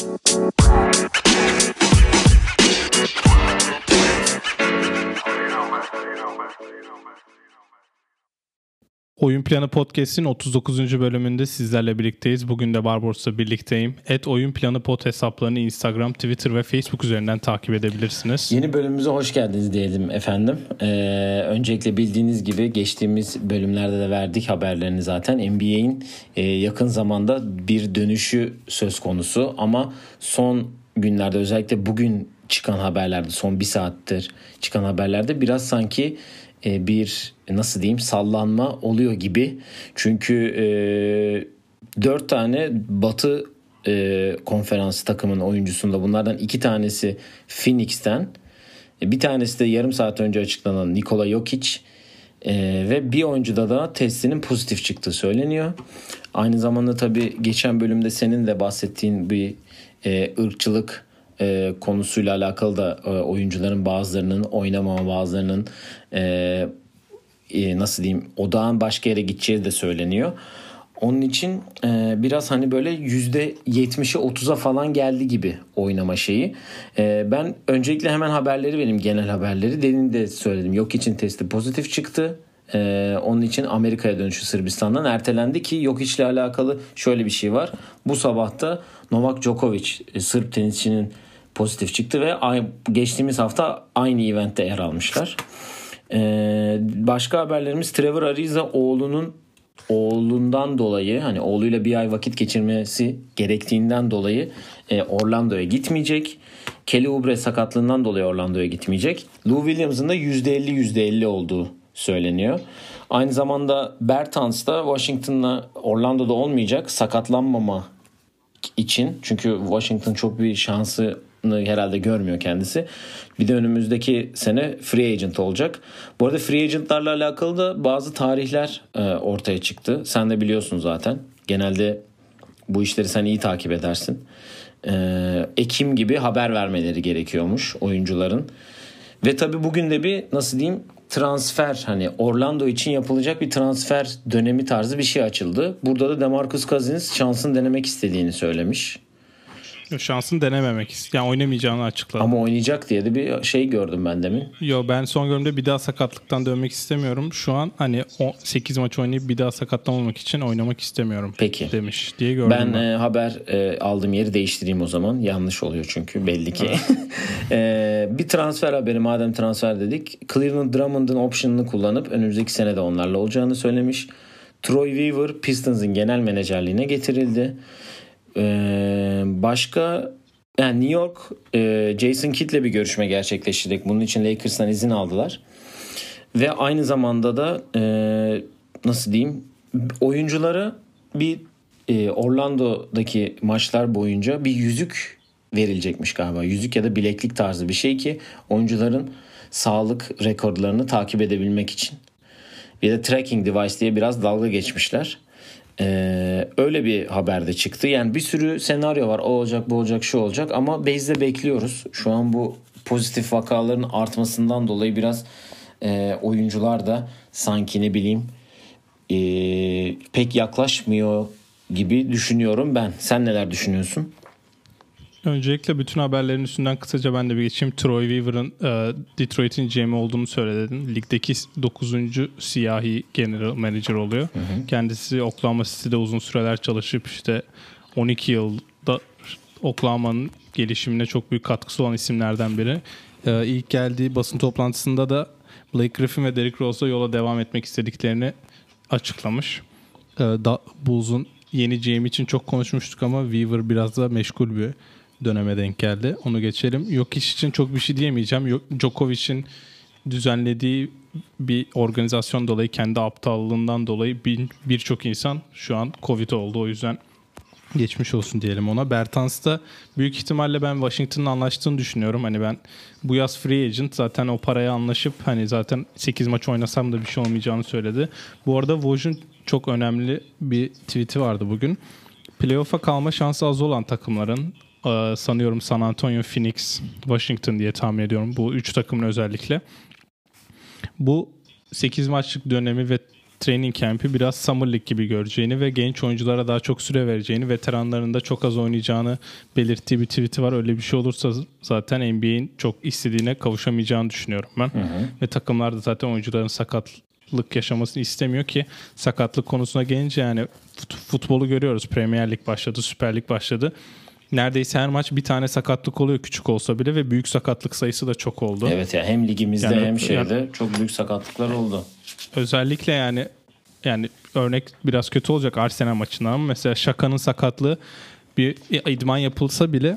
Bye. Oyun Planı Podcast'in 39. bölümünde sizlerle birlikteyiz. Bugün de Barbaros'la birlikteyim. Et Oyun Planı Pod hesaplarını Instagram, Twitter ve Facebook üzerinden takip edebilirsiniz. Yeni bölümümüze hoş geldiniz diyelim efendim. Ee, öncelikle bildiğiniz gibi geçtiğimiz bölümlerde de verdik haberlerini zaten. NBA'in e, yakın zamanda bir dönüşü söz konusu ama son günlerde özellikle bugün çıkan haberlerde son bir saattir çıkan haberlerde biraz sanki bir nasıl diyeyim sallanma oluyor gibi. Çünkü e, 4 tane Batı e, konferans takımının oyuncusunda bunlardan iki tanesi Phoenix'ten e, bir tanesi de yarım saat önce açıklanan Nikola Jokic e, ve bir oyuncuda da testinin pozitif çıktığı söyleniyor. Aynı zamanda tabii geçen bölümde senin de bahsettiğin bir e, ırkçılık e, konusuyla alakalı da e, oyuncuların bazılarının oynamama bazılarının e, e, nasıl diyeyim odağın başka yere gideceği de söyleniyor. Onun için e, biraz hani böyle yüzde 70'e 30'a falan geldi gibi oynama şeyi. E, ben öncelikle hemen haberleri vereyim genel haberleri. Demin de söyledim yok için testi pozitif çıktı. Ee, onun için Amerika'ya dönüşü Sırbistan'dan ertelendi ki yok içle alakalı şöyle bir şey var. Bu sabahta Novak Djokovic e, Sırp tenisçinin pozitif çıktı ve geçtiğimiz hafta aynı eventte yer almışlar. Ee, başka haberlerimiz Trevor Ariza oğlunun oğlundan dolayı hani oğluyla bir ay vakit geçirmesi gerektiğinden dolayı e, Orlando'ya gitmeyecek. Kelly Oubre sakatlığından dolayı Orlando'ya gitmeyecek. Lou Williams'ın da %50 %50 olduğu söyleniyor. Aynı zamanda Bertans da Washington'la Orlando'da olmayacak sakatlanmama için. Çünkü Washington çok bir şansı herhalde görmüyor kendisi. Bir de önümüzdeki sene free agent olacak. Bu arada free agentlarla alakalı da bazı tarihler e, ortaya çıktı. Sen de biliyorsun zaten. Genelde bu işleri sen iyi takip edersin. E, Ekim gibi haber vermeleri gerekiyormuş oyuncuların. Ve tabii bugün de bir nasıl diyeyim transfer hani Orlando için yapılacak bir transfer dönemi tarzı bir şey açıldı. Burada da DeMarcus Cousins şansını denemek istediğini söylemiş. Şansını denememek. Yani oynamayacağını açıkladı. Ama oynayacak diye de bir şey gördüm ben demin. Yo ben son bölümde bir daha sakatlıktan dönmek istemiyorum. Şu an hani 8 maç oynayıp bir daha sakatlanmamak için oynamak istemiyorum. Peki. Demiş diye gördüm ben. Ben e, haber e, aldığım yeri değiştireyim o zaman. Yanlış oluyor çünkü belli ki. e, bir transfer haberi madem transfer dedik. Cleveland Drummond'ın option'ını kullanıp önümüzdeki sene de onlarla olacağını söylemiş. Troy Weaver Pistons'ın genel menajerliğine getirildi. Ee, başka yani New York e, Jason Kidd'le bir görüşme gerçekleştirdik. Bunun için Lakers'tan izin aldılar. Ve aynı zamanda da e, nasıl diyeyim oyunculara bir e, Orlando'daki maçlar boyunca bir yüzük verilecekmiş galiba. Yüzük ya da bileklik tarzı bir şey ki oyuncuların sağlık rekorlarını takip edebilmek için. Bir de tracking device diye biraz dalga geçmişler. Ee, öyle bir haber de çıktı. Yani bir sürü senaryo var. O olacak, bu olacak, şu olacak ama base'de bekliyoruz. Şu an bu pozitif vakaların artmasından dolayı biraz e, oyuncular da sanki ne bileyim e, pek yaklaşmıyor gibi düşünüyorum ben. Sen neler düşünüyorsun? Öncelikle bütün haberlerin üstünden kısaca ben de bir geçeyim. Troy Weaver'ın e, Detroit'in GM olduğunu söyledin. Ligdeki 9. siyahi general manager oluyor. Hı hı. Kendisi Oklahoma City'de uzun süreler çalışıp işte 12 yılda Oklahoma'nın gelişimine çok büyük katkısı olan isimlerden biri. E, ilk geldiği basın toplantısında da Blake Griffin ve Derrick Rose'la yola devam etmek istediklerini açıklamış. E, da, Bulls'un yeni GM için çok konuşmuştuk ama Weaver biraz da meşgul bir döneme denk geldi. Onu geçelim. Yok iş için çok bir şey diyemeyeceğim. Djokovic'in düzenlediği bir organizasyon dolayı kendi aptallığından dolayı birçok insan şu an Covid oldu. O yüzden geçmiş olsun diyelim ona. Bertans da büyük ihtimalle ben Washington'la anlaştığını düşünüyorum. Hani ben bu yaz free agent zaten o paraya anlaşıp hani zaten 8 maç oynasam da bir şey olmayacağını söyledi. Bu arada Woj'un çok önemli bir tweet'i vardı bugün. Playoff'a kalma şansı az olan takımların sanıyorum San Antonio, Phoenix, Washington diye tahmin ediyorum. Bu üç takımın özellikle. Bu 8 maçlık dönemi ve training camp'i biraz Summer League gibi göreceğini ve genç oyunculara daha çok süre vereceğini, veteranların da çok az oynayacağını belirttiği bir tweet'i var. Öyle bir şey olursa zaten NBA'in çok istediğine kavuşamayacağını düşünüyorum ben. Hı hı. Ve takımlar da zaten oyuncuların sakatlık yaşamasını istemiyor ki sakatlık konusuna gelince yani futbolu görüyoruz. Premier Lig başladı, Süper Lig başladı neredeyse her maç bir tane sakatlık oluyor küçük olsa bile ve büyük sakatlık sayısı da çok oldu. Evet ya hem ligimizde yani, hem şeyde yani, çok büyük sakatlıklar oldu. Özellikle yani yani örnek biraz kötü olacak Arsenal maçından ama mesela Şaka'nın sakatlığı bir idman yapılsa bile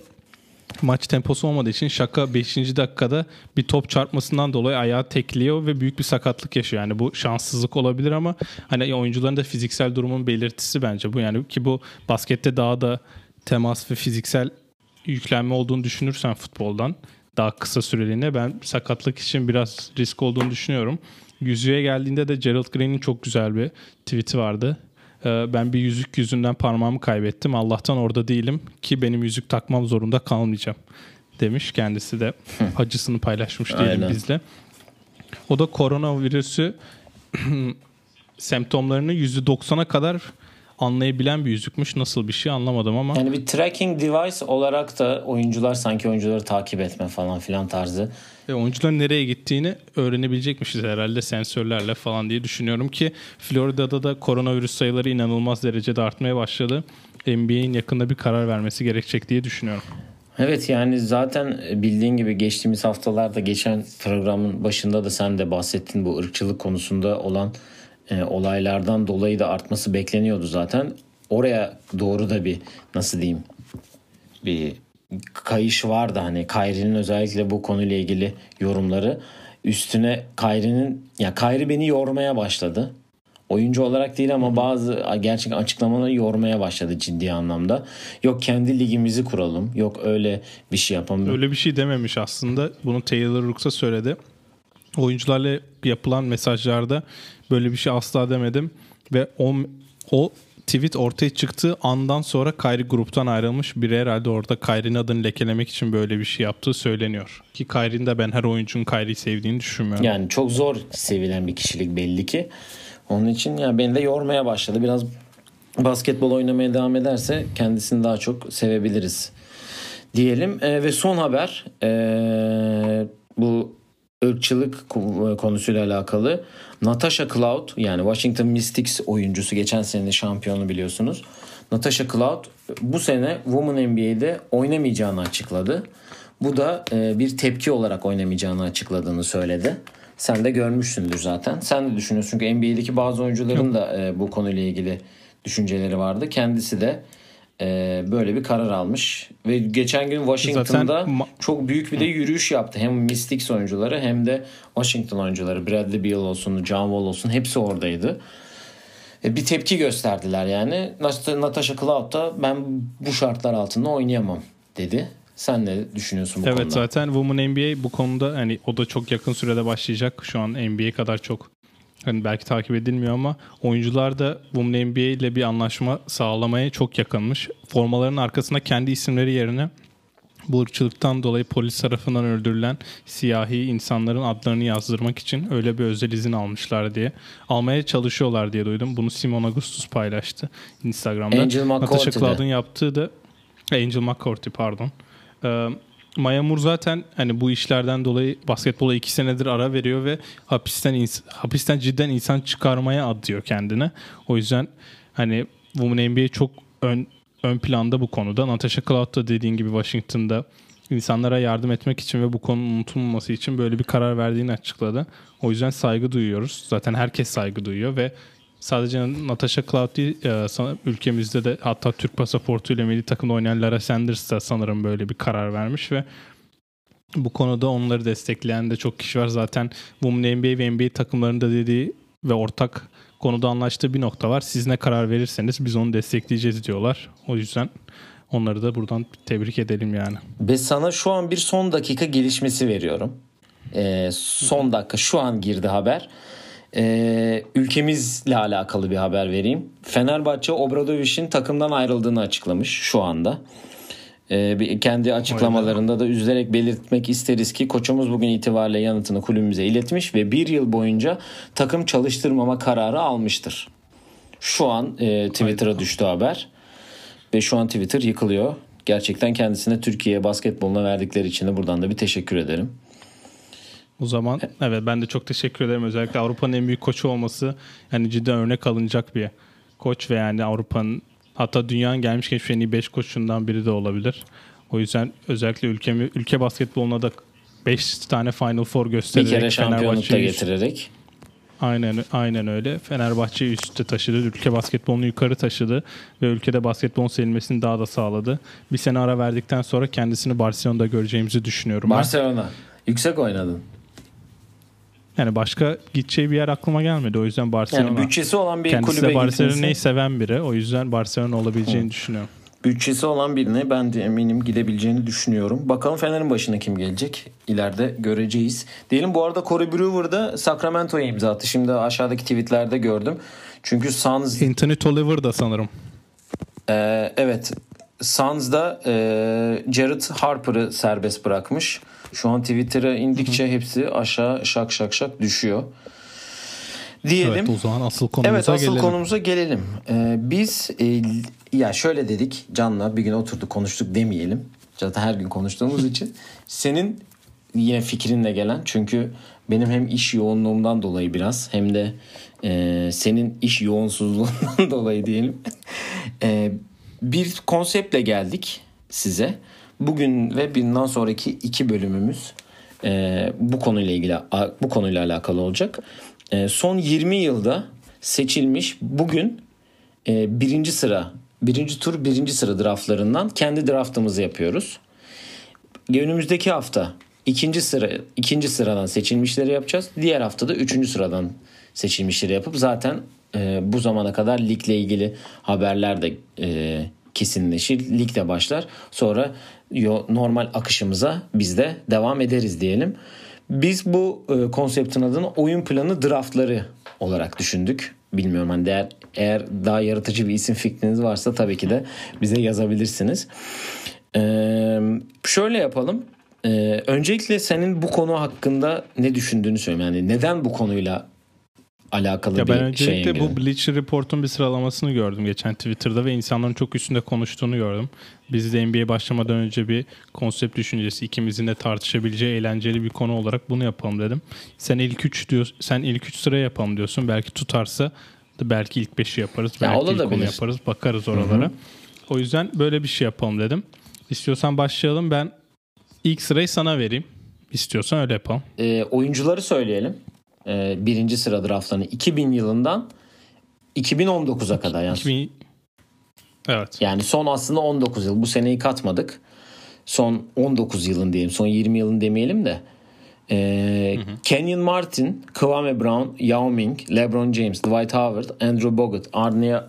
maç temposu olmadığı için Şaka 5. dakikada bir top çarpmasından dolayı ayağı tekliyor ve büyük bir sakatlık yaşıyor. Yani bu şanssızlık olabilir ama hani oyuncuların da fiziksel durumun belirtisi bence bu yani ki bu baskette daha da temas ve fiziksel yüklenme olduğunu düşünürsen futboldan daha kısa süreliğine ben sakatlık için biraz risk olduğunu düşünüyorum. Yüzüğe geldiğinde de Gerald Green'in çok güzel bir tweet'i vardı. Ee, ben bir yüzük yüzünden parmağımı kaybettim. Allah'tan orada değilim ki benim yüzük takmam zorunda kalmayacağım demiş. Kendisi de acısını paylaşmış diyelim Aynen. bizle. O da koronavirüsü semptomlarını %90'a kadar anlayabilen bir yüzükmüş. Nasıl bir şey anlamadım ama. Yani bir tracking device olarak da oyuncular sanki oyuncuları takip etme falan filan tarzı. Ve oyuncuların nereye gittiğini öğrenebilecekmişiz herhalde sensörlerle falan diye düşünüyorum ki Florida'da da koronavirüs sayıları inanılmaz derecede artmaya başladı. NBA'in yakında bir karar vermesi gerekecek diye düşünüyorum. Evet yani zaten bildiğin gibi geçtiğimiz haftalarda geçen programın başında da sen de bahsettin bu ırkçılık konusunda olan e, olaylardan dolayı da artması bekleniyordu zaten. Oraya doğru da bir nasıl diyeyim bir kayış vardı hani Kyrie'nin özellikle bu konuyla ilgili yorumları üstüne Kyrie'nin ya Kyrie beni yormaya başladı. Oyuncu olarak değil ama bazı gerçekten açıklamaları yormaya başladı ciddi anlamda. Yok kendi ligimizi kuralım. Yok öyle bir şey yapalım. Öyle bir şey dememiş aslında. Bunu Taylor Rooks'a söyledi. Oyuncularla yapılan mesajlarda böyle bir şey asla demedim ve o, o tweet ortaya çıktığı andan sonra Kyrie gruptan ayrılmış. Biri herhalde orada Kyrie'nin adını lekelemek için böyle bir şey yaptığı söyleniyor. Ki Kyrie'nin de ben her oyuncunun Kyrie'yi sevdiğini düşünmüyorum. Yani çok zor sevilen bir kişilik belli ki. Onun için ya beni de yormaya başladı. Biraz basketbol oynamaya devam ederse kendisini daha çok sevebiliriz diyelim. E, ve son haber e, bu ırkçılık konusuyla alakalı Natasha Cloud yani Washington Mystics oyuncusu geçen senenin şampiyonu biliyorsunuz. Natasha Cloud bu sene Women NBA'de oynamayacağını açıkladı. Bu da e, bir tepki olarak oynamayacağını açıkladığını söyledi. Sen de görmüşsündür zaten. Sen de düşünüyorsun ki NBA'deki bazı oyuncuların da e, bu konuyla ilgili düşünceleri vardı. Kendisi de e, böyle bir karar almış. Ve geçen gün Washington'da Zaten... çok büyük bir de yürüyüş yaptı. Hem Mystics oyuncuları hem de Washington oyuncuları. Bradley Beal olsun, John Wall olsun hepsi oradaydı. E, bir tepki gösterdiler yani. Natasha Cloud da ben bu şartlar altında oynayamam dedi. Sen ne düşünüyorsun bu evet, konuda? Evet zaten Women NBA bu konuda hani o da çok yakın sürede başlayacak. Şu an NBA kadar çok hani belki takip edilmiyor ama oyuncular da Women NBA ile bir anlaşma sağlamaya çok yakınmış. Formaların arkasına kendi isimleri yerine bu ırkçılıktan dolayı polis tarafından öldürülen siyahi insanların adlarını yazdırmak için öyle bir özel izin almışlar diye. Almaya çalışıyorlar diye duydum. Bunu Simon Augustus paylaştı Instagram'da. Angel Natasha Cloud'un yaptığı da Angel McCourty pardon. Ee, Maya Moore zaten hani bu işlerden dolayı basketbola iki senedir ara veriyor ve hapisten hapisten cidden insan çıkarmaya adıyor kendine. O yüzden hani Women NBA çok ön ön planda bu konuda. Natasha Cloud da dediğin gibi Washington'da insanlara yardım etmek için ve bu konunun unutulmaması için böyle bir karar verdiğini açıkladı. O yüzden saygı duyuyoruz. Zaten herkes saygı duyuyor ve sadece Natasha Cloud değil e, ülkemizde de hatta Türk pasaportuyla milli takımda oynayan Lara Sanders da sanırım böyle bir karar vermiş ve bu konuda onları destekleyen de çok kişi var. Zaten Women NBA ve NBA takımlarında dediği ve ortak konuda anlaştığı bir nokta var. Siz ne karar verirseniz biz onu destekleyeceğiz diyorlar. O yüzden onları da buradan tebrik edelim yani. Ve sana şu an bir son dakika gelişmesi veriyorum. Ee, son dakika şu an girdi haber. Ee, ülkemizle alakalı bir haber vereyim. Fenerbahçe Obradoviç'in takımdan ayrıldığını açıklamış şu anda. e, bir, kendi açıklamalarında da üzülerek belirtmek isteriz ki koçumuz bugün itibariyle yanıtını kulübümüze iletmiş ve bir yıl boyunca takım çalıştırmama kararı almıştır. Şu an e, Twitter'a düştü haber ve şu an Twitter yıkılıyor. Gerçekten kendisine Türkiye basketboluna verdikleri için de buradan da bir teşekkür ederim. O zaman evet ben de çok teşekkür ederim. Özellikle Avrupa'nın en büyük koçu olması yani cidden örnek alınacak bir koç ve yani Avrupa'nın hatta dünyanın gelmiş geçmiş en iyi 5 koçundan biri de olabilir. O yüzden özellikle ülkemi, ülke basketboluna da 5 tane Final Four göstererek Bir kere şampiyonluk da Fenerbahçe'yi getirerek. Aynen aynen öyle. Fenerbahçe'yi üstte taşıdı. Ülke basketbolunu yukarı taşıdı ve ülkede basketbolun sevilmesini daha da sağladı. Bir sene ara verdikten sonra kendisini Barcelona'da göreceğimizi düşünüyorum. ben. Barcelona. Yüksek oynadın. Yani başka gideceği bir yer aklıma gelmedi. O yüzden Barcelona. Yani bütçesi olan bir Kendisi kulübe Barcelona'yı gitmesi. seven biri. O yüzden Barcelona olabileceğini düşünüyorum. Bütçesi olan birine ben de eminim gidebileceğini düşünüyorum. Bakalım Fener'in başına kim gelecek? İleride göreceğiz. Diyelim bu arada Corey Brewer da Sacramento'ya imza attı. Şimdi aşağıdaki tweetlerde gördüm. Çünkü Suns Anthony Tolliver da sanırım. Ee, evet. Suns'da e, Jared Harper'ı serbest bırakmış. Şu an Twitter'a indikçe hepsi aşağı şak şak şak düşüyor. Diyelim. Evet o zaman asıl konumuza Evet asıl gelelim. konumuza gelelim. Ee, biz e, ya şöyle dedik Can'la bir gün oturduk konuştuk demeyelim. Zaten her gün konuştuğumuz için. Senin yine fikrinle gelen çünkü benim hem iş yoğunluğumdan dolayı biraz hem de e, senin iş yoğunsuzluğundan dolayı diyelim. E, bir konseptle geldik size. Bugün ve bundan sonraki iki bölümümüz e, bu konuyla ilgili bu konuyla alakalı olacak. E, son 20 yılda seçilmiş bugün e, birinci sıra birinci tur birinci sıra draftlarından kendi draftımızı yapıyoruz. Önümüzdeki hafta ikinci sıra ikinci sıradan seçilmişleri yapacağız. Diğer hafta da üçüncü sıradan seçilmişleri yapıp zaten e, bu zamana kadar ligle ilgili haberler de e, kesinleşir. Lig de başlar. Sonra yo, normal akışımıza biz de devam ederiz diyelim. Biz bu e, konseptin adını oyun planı draftları olarak düşündük. Bilmiyorum hani eğer, eğer daha yaratıcı bir isim fikriniz varsa tabii ki de bize yazabilirsiniz. Ee, şöyle yapalım. Ee, öncelikle senin bu konu hakkında ne düşündüğünü söyleyeyim. Yani neden bu konuyla alakalı Ya bir ben şey öncelikle bu Bleacher Report'un bir sıralamasını gördüm geçen Twitter'da ve insanların çok üstünde konuştuğunu gördüm. Biz de NBA başlamadan önce bir konsept düşüncesi ikimizin de tartışabileceği eğlenceli bir konu olarak bunu yapalım dedim. Sen ilk 3 diyor sen ilk 3 sıraya yapalım diyorsun. Belki tutarsa da belki ilk 5'i yaparız. Ya Belki ilk olabilir. 10'u yaparız. Bakarız oralara. O yüzden böyle bir şey yapalım dedim. İstiyorsan başlayalım. Ben ilk sırayı sana vereyim. İstiyorsan öyle yapalım. Ee, oyuncuları söyleyelim. Ee, birinci sıra draftlarını 2000 yılından 2019'a kadar yani 2000 Evet. Yani son aslında 19 yıl. Bu seneyi katmadık. Son 19 yılın diyelim. Son 20 yılın demeyelim de. Ee, Kenyon Martin, Kwame Brown, Yao Ming, LeBron James, Dwight Howard, Andrew Bogut,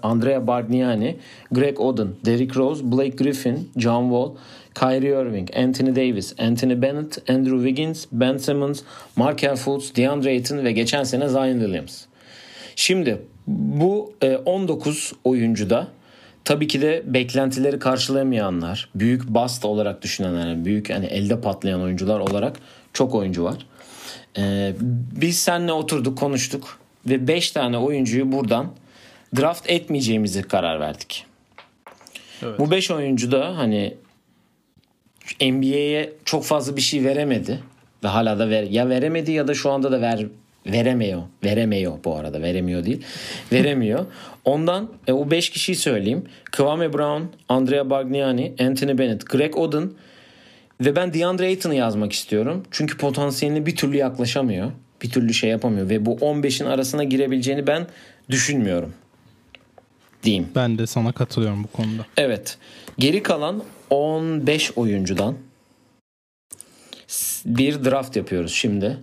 Andrea Bargnani, Greg Oden, Derrick Rose, Blake Griffin, John Wall, Kyrie Irving, Anthony Davis, Anthony Bennett, Andrew Wiggins, Ben Simmons, Markel Fultz, DeAndre Ayton ve geçen sene Zion Williams. Şimdi bu e, 19 oyuncuda tabii ki de beklentileri karşılayamayanlar, büyük bust olarak düşünenler, yani büyük hani elde patlayan oyuncular olarak çok oyuncu var. E, biz seninle oturduk, konuştuk ve 5 tane oyuncuyu buradan draft etmeyeceğimizi karar verdik. Evet. Bu 5 oyuncu da hani NBA'ye çok fazla bir şey veremedi ve hala da ver, ya veremedi ya da şu anda da ver veremiyor. Veremiyor bu arada. Veremiyor değil. Veremiyor. Ondan e, o 5 kişiyi söyleyeyim. Kwame Brown, Andrea Bargnani, Anthony Bennett, Greg Oden ve ben DeAndre Ayton'u yazmak istiyorum. Çünkü potansiyeline bir türlü yaklaşamıyor. Bir türlü şey yapamıyor ve bu 15'in arasına girebileceğini ben düşünmüyorum. Diyeyim. Ben de sana katılıyorum bu konuda. Evet. Geri kalan 15 oyuncudan bir draft yapıyoruz şimdi.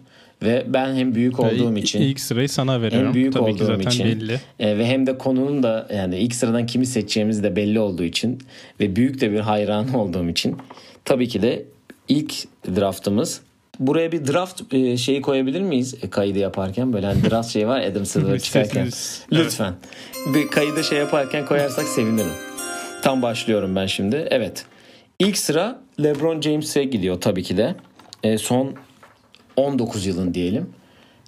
Ve ben hem büyük olduğum için ilk sırayı sana veriyorum. büyük Tabii ki olduğum zaten için. belli. e, ve hem de konunun da yani ilk sıradan kimi seçeceğimiz de belli olduğu için ve büyük de bir hayran olduğum için tabii ki de ilk draftımız Buraya bir draft e, şeyi koyabilir miyiz e, kaydı yaparken? Böyle hani draft şey var Adam Silver çıkarken. Lütfen. Bir kaydı şey yaparken koyarsak sevinirim. Tam başlıyorum ben şimdi. Evet. İlk sıra LeBron James'e gidiyor tabii ki de. E, son 19 yılın diyelim.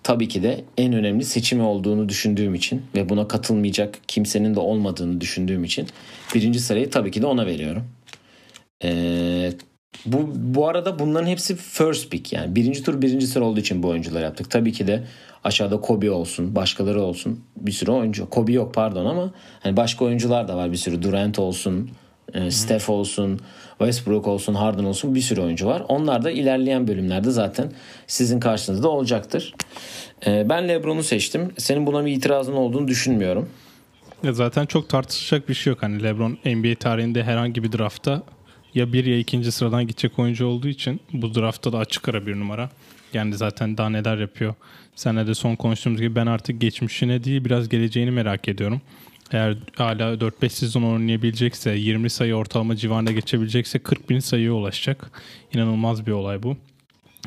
Tabii ki de en önemli seçimi olduğunu düşündüğüm için ve buna katılmayacak kimsenin de olmadığını düşündüğüm için birinci sırayı tabii ki de ona veriyorum. Ee, bu, bu arada bunların hepsi first pick yani birinci tur birinci sıra olduğu için bu oyuncular yaptık. Tabii ki de aşağıda Kobe olsun başkaları olsun bir sürü oyuncu. Kobe yok pardon ama hani başka oyuncular da var bir sürü Durant olsun e, Steph olsun, Westbrook olsun, Harden olsun bir sürü oyuncu var. Onlar da ilerleyen bölümlerde zaten sizin karşınızda olacaktır. E, ben LeBron'u seçtim. Senin buna bir itirazın olduğunu düşünmüyorum. Ya zaten çok tartışacak bir şey yok. Hani LeBron NBA tarihinde herhangi bir draftta ya bir ya ikinci sıradan gidecek oyuncu olduğu için bu draftta da açık ara bir numara. Yani zaten daha neler yapıyor. Senle de son konuştuğumuz gibi ben artık geçmişine değil biraz geleceğini merak ediyorum. Eğer hala 4-5 sezon oynayabilecekse 20 sayı ortalama civarında geçebilecekse 40 bin sayıya ulaşacak. İnanılmaz bir olay bu.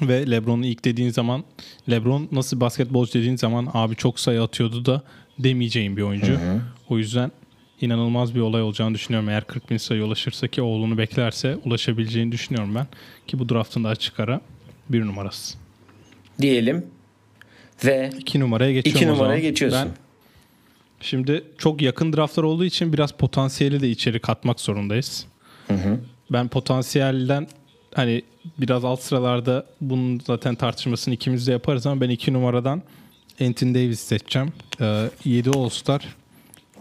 Ve Lebron'u ilk dediğin zaman Lebron nasıl basketbolcu dediğin zaman abi çok sayı atıyordu da demeyeceğim bir oyuncu. Hı hı. O yüzden inanılmaz bir olay olacağını düşünüyorum. Eğer 40 bin sayı ulaşırsa ki oğlunu beklerse ulaşabileceğini düşünüyorum ben. Ki bu draftın da açık ara bir numarası. Diyelim ve iki numaraya geçiyorum iki numaraya geçiyorsun. Ben Şimdi çok yakın draftlar olduğu için biraz potansiyeli de içeri katmak zorundayız. Hı hı. Ben potansiyelden hani biraz alt sıralarda bunun zaten tartışmasını ikimiz de yaparız ama ben iki numaradan Anthony Davis seçeceğim. Ee, 7 All-Star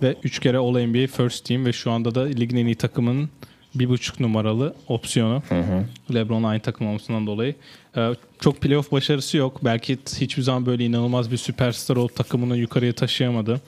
ve 3 kere All-NBA First Team ve şu anda da ligin en iyi takımının bir buçuk numaralı opsiyonu. Hı hı. LeBron aynı takım olmasından dolayı. Ee, çok playoff başarısı yok. Belki hiçbir zaman böyle inanılmaz bir süperstar olup takımını yukarıya taşıyamadı.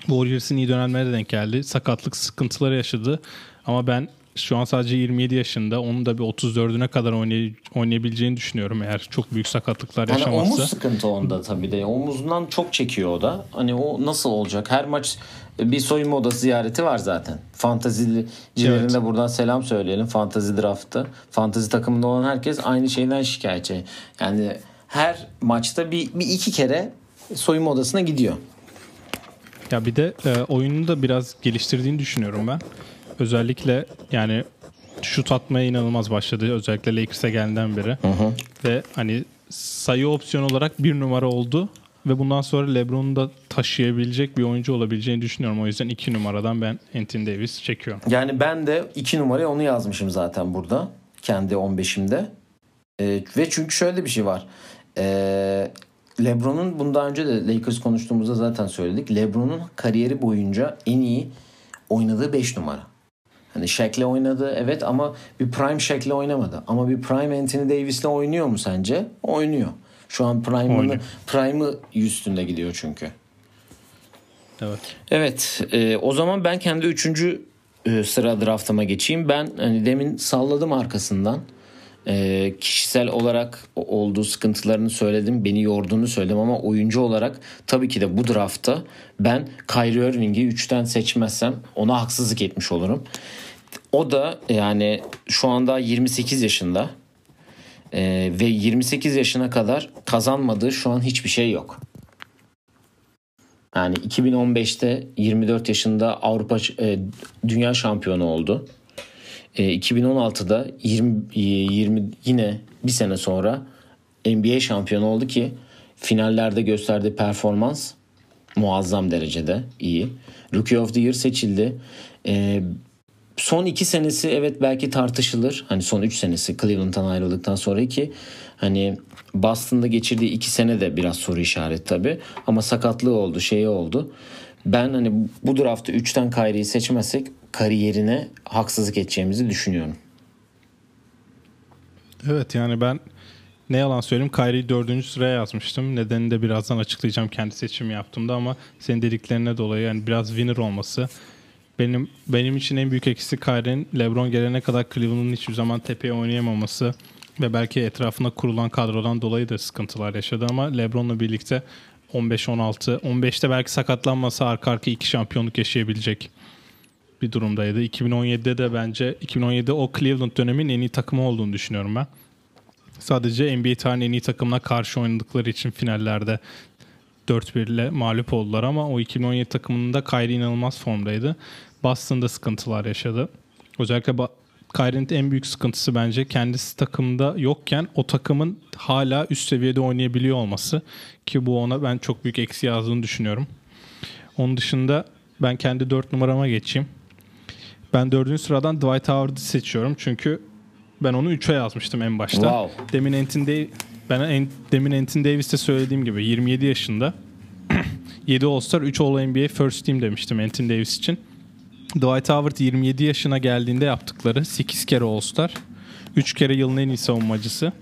Warriors'ın iyi dönemlerine denk geldi. Sakatlık sıkıntıları yaşadı. Ama ben şu an sadece 27 yaşında. Onun da bir 34'üne kadar oynay- oynayabileceğini düşünüyorum eğer çok büyük sakatlıklar yani yaşamazsa. Omuz sıkıntı onda tabii de. Omuzundan çok çekiyor o da. Hani o nasıl olacak? Her maç bir soyunma odası ziyareti var zaten. Fantazicilerine evet. de buradan selam söyleyelim. Fantazi draftı. Fantazi takımında olan herkes aynı şeyden şikayetçi. Yani her maçta bir, bir iki kere soyunma odasına gidiyor. Ya bir de e, oyunu da biraz geliştirdiğini düşünüyorum ben. Özellikle yani şut atmaya inanılmaz başladı. Özellikle Lakers'e geldiğinden beri. Hı hı. Ve hani sayı opsiyon olarak bir numara oldu. Ve bundan sonra LeBron'u da taşıyabilecek bir oyuncu olabileceğini düşünüyorum. O yüzden iki numaradan ben Anthony Davis çekiyorum. Yani ben de iki numaraya onu yazmışım zaten burada. Kendi 15'imde. Ee, ve çünkü şöyle bir şey var. Ee, LeBron'un bundan önce de Lakers konuştuğumuzda zaten söyledik. LeBron'un kariyeri boyunca en iyi oynadığı 5 numara. Hani Shaq'le oynadı evet ama bir prime Shaq'le oynamadı. Ama bir prime Anthony Davis'le oynuyor mu sence? Oynuyor. Şu an prime'ını prime'ı üstünde gidiyor çünkü. Evet. Evet. E, o zaman ben kendi üçüncü e, sıra draftıma geçeyim. Ben hani demin salladım arkasından e, kişisel olarak olduğu sıkıntılarını söyledim. Beni yorduğunu söyledim ama oyuncu olarak tabii ki de bu draftta ben Kyrie Irving'i 3'ten seçmezsem ona haksızlık etmiş olurum. O da yani şu anda 28 yaşında e, ve 28 yaşına kadar kazanmadığı şu an hiçbir şey yok. Yani 2015'te 24 yaşında Avrupa e, Dünya Şampiyonu oldu. 2016'da 20, 20 yine bir sene sonra NBA şampiyonu oldu ki finallerde gösterdiği performans muazzam derecede iyi. Rookie of the Year seçildi. Ee, son iki senesi evet belki tartışılır. Hani son üç senesi Cleveland'dan ayrıldıktan sonra ki hani Boston'da geçirdiği iki sene de biraz soru işareti tabi. Ama sakatlığı oldu, şeyi oldu. Ben hani bu draftta 3'ten Kyrie'yi seçmezsek kariyerine haksızlık edeceğimizi düşünüyorum. Evet yani ben ne yalan söyleyeyim Kyrie'yi dördüncü sıraya yazmıştım. Nedenini de birazdan açıklayacağım kendi seçimi yaptığımda ama senin dediklerine dolayı yani biraz winner olması benim benim için en büyük eksi Kyrie'nin LeBron gelene kadar Cleveland'ın hiçbir zaman tepeye oynayamaması ve belki etrafında kurulan kadrodan dolayı da sıkıntılar yaşadı ama LeBron'la birlikte 15-16 15'te belki sakatlanmasa arka arka iki şampiyonluk yaşayabilecek bir durumdaydı. 2017'de de bence 2017'de o Cleveland dönemin en iyi takımı olduğunu düşünüyorum ben. Sadece NBA tarihinin en iyi takımına karşı oynadıkları için finallerde 4-1 ile mağlup oldular ama o 2017 takımında Kyrie inanılmaz formdaydı. Boston'da sıkıntılar yaşadı. Özellikle Kyrie'nin en büyük sıkıntısı bence kendisi takımda yokken o takımın hala üst seviyede oynayabiliyor olması ki bu ona ben çok büyük eksi yazdığını düşünüyorum. Onun dışında ben kendi 4 numarama geçeyim. Ben dördüncü sıradan Dwight Howard'ı seçiyorum çünkü ben onu 3'e yazmıştım en başta. Wow. Demin Entin Dav- ben en, demin Entin Davis'te söylediğim gibi 27 yaşında 7 All-Star 3 All-NBA First Team demiştim Entin Davis için. Dwight Howard 27 yaşına geldiğinde yaptıkları 8 kere All-Star, 3 kere yılın en iyi savunmacısı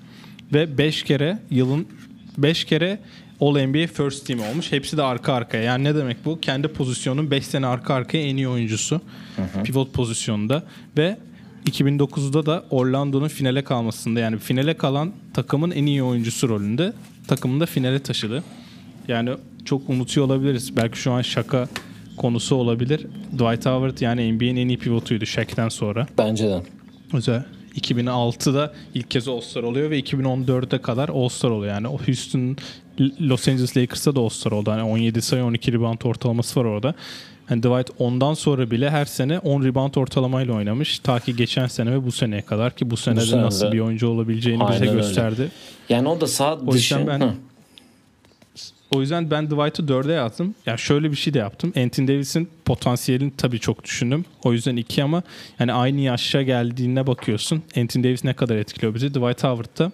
ve 5 kere yılın 5 kere All-NBA First Team olmuş. Hepsi de arka arkaya. Yani ne demek bu? Kendi pozisyonun 5 sene arka arkaya en iyi oyuncusu. Pivot pozisyonunda ve 2009'da da Orlando'nun finale kalmasında yani finale kalan takımın en iyi oyuncusu rolünde takımını da finale taşıdı. Yani çok unutuyor olabiliriz. Belki şu an şaka konusu olabilir. Dwight Howard yani NBA'nin en iyi pivotuydu Shaq'ten sonra. Bence de. Özel 2006'da ilk kez All-Star oluyor ve 2014'e kadar All-Star oluyor. Yani o Houston Los Angeles Lakers'ta da All-Star oldu. Yani 17 sayı 12 rebound ortalaması var orada. Yani Dwight ondan sonra bile her sene 10 rebound ortalamayla oynamış. Ta ki geçen sene ve bu seneye kadar ki bu sene de sene nasıl de- bir oyuncu olabileceğini Aynen bize öyle. gösterdi. Yani o da sağ O dışı. yüzden ben Hı. O yüzden ben Dwight'ı 4'e yazdım. Ya şöyle bir şey de yaptım. Anthony Davis'in potansiyelini tabii çok düşündüm. O yüzden 2 ama yani aynı yaşa geldiğine bakıyorsun. Anthony Davis ne kadar etkiliyor bizi. Dwight Howard da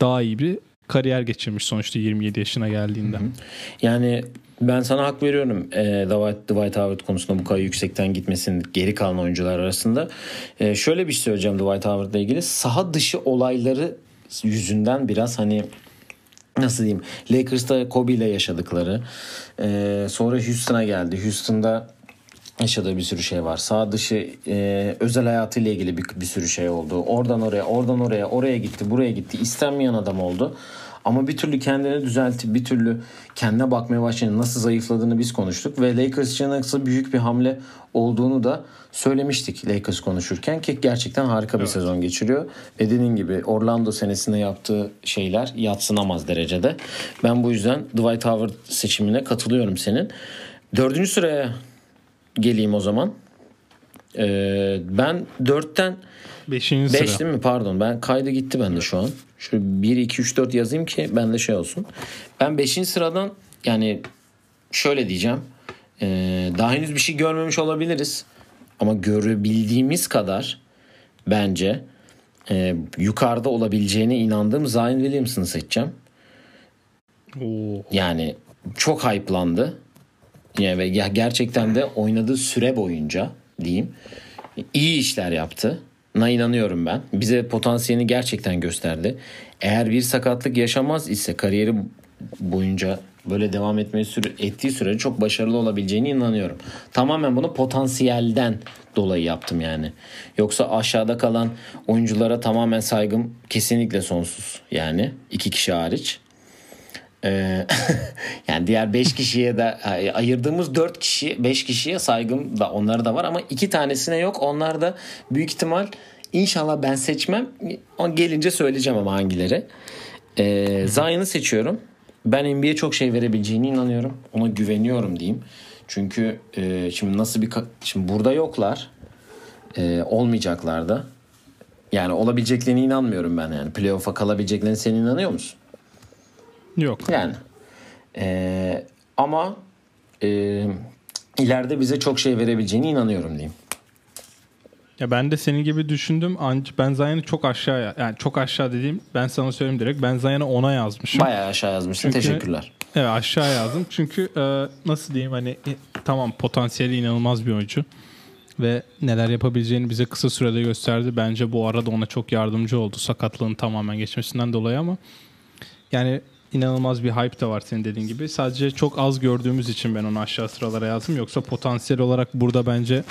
daha iyi bir kariyer geçirmiş sonuçta 27 yaşına geldiğinde. Yani ben sana hak veriyorum e, Dwight, Dwight Howard konusunda bu kadar yüksekten gitmesinin geri kalan oyuncular arasında. E, şöyle bir şey söyleyeceğim Dwight Howard'la ilgili. Saha dışı olayları yüzünden biraz hani nasıl diyeyim Lakers'ta Kobe ile yaşadıkları e, sonra Houston'a geldi. Houston'da yaşadığı bir sürü şey var. Sağ dışı e, özel hayatıyla ilgili bir, bir sürü şey oldu. Oradan oraya, oradan oraya, oraya gitti, buraya gitti. İstenmeyen adam oldu. Ama bir türlü kendini düzeltip bir türlü kendine bakmaya başlayınca nasıl zayıfladığını biz konuştuk. Ve Lakers için nasıl büyük bir hamle olduğunu da söylemiştik Lakers konuşurken. Ki gerçekten harika bir sezon geçiriyor. Ve dediğin gibi Orlando senesinde yaptığı şeyler yatsınamaz derecede. Ben bu yüzden Dwight Howard seçimine katılıyorum senin. Dördüncü sıraya geleyim o zaman. Ee, ben 4'ten 5. sıra. 5 değil mi? Pardon. Ben kaydı gitti bende şu an. Şu 1 2 3 4 yazayım ki bende şey olsun. Ben 5. sıradan yani şöyle diyeceğim. Ee, daha henüz bir şey görmemiş olabiliriz. Ama görebildiğimiz kadar bence e, yukarıda olabileceğine inandığım Zion Williamson'ı seçeceğim. Oo. Yani çok hype'landı. Yani gerçekten de oynadığı süre boyunca diyeyim iyi işler yaptı. Na inanıyorum ben. Bize potansiyelini gerçekten gösterdi. Eğer bir sakatlık yaşamaz ise kariyeri boyunca böyle devam etmeyi süre, ettiği sürece çok başarılı olabileceğine inanıyorum. Tamamen bunu potansiyelden dolayı yaptım yani. Yoksa aşağıda kalan oyunculara tamamen saygım kesinlikle sonsuz. Yani iki kişi hariç. Ee, yani diğer 5 kişiye de ayırdığımız 4 kişi 5 kişiye saygım da onlara da var ama iki tanesine yok. Onlar da büyük ihtimal inşallah ben seçmem. O gelince söyleyeceğim ama hangileri. Ee, Zion'ı seçiyorum. Ben NBA'ye çok şey verebileceğine inanıyorum. Ona güveniyorum diyeyim. Çünkü e, şimdi nasıl bir şimdi burada yoklar. E, olmayacaklar da. Yani olabileceklerine inanmıyorum ben yani. Playoff'a kalabileceklerine sen inanıyor musun? Yok. Yani. Ee, ama e, ileride bize çok şey verebileceğine inanıyorum diyeyim. Ya ben de senin gibi düşündüm. Ben Zion'ı çok aşağıya yani çok aşağı dediğim ben sana söyleyeyim direkt. Ben Zion'ı 10'a yazmışım. Bayağı aşağı yazmışsın. Çünkü- Teşekkürler. Evet aşağı yazdım. Çünkü e, nasıl diyeyim hani e, tamam potansiyeli inanılmaz bir oyuncu. Ve neler yapabileceğini bize kısa sürede gösterdi. Bence bu arada ona çok yardımcı oldu. Sakatlığın tamamen geçmesinden dolayı ama yani inanılmaz bir hype de var senin dediğin gibi. Sadece çok az gördüğümüz için ben onu aşağı sıralara yazdım. Yoksa potansiyel olarak burada bence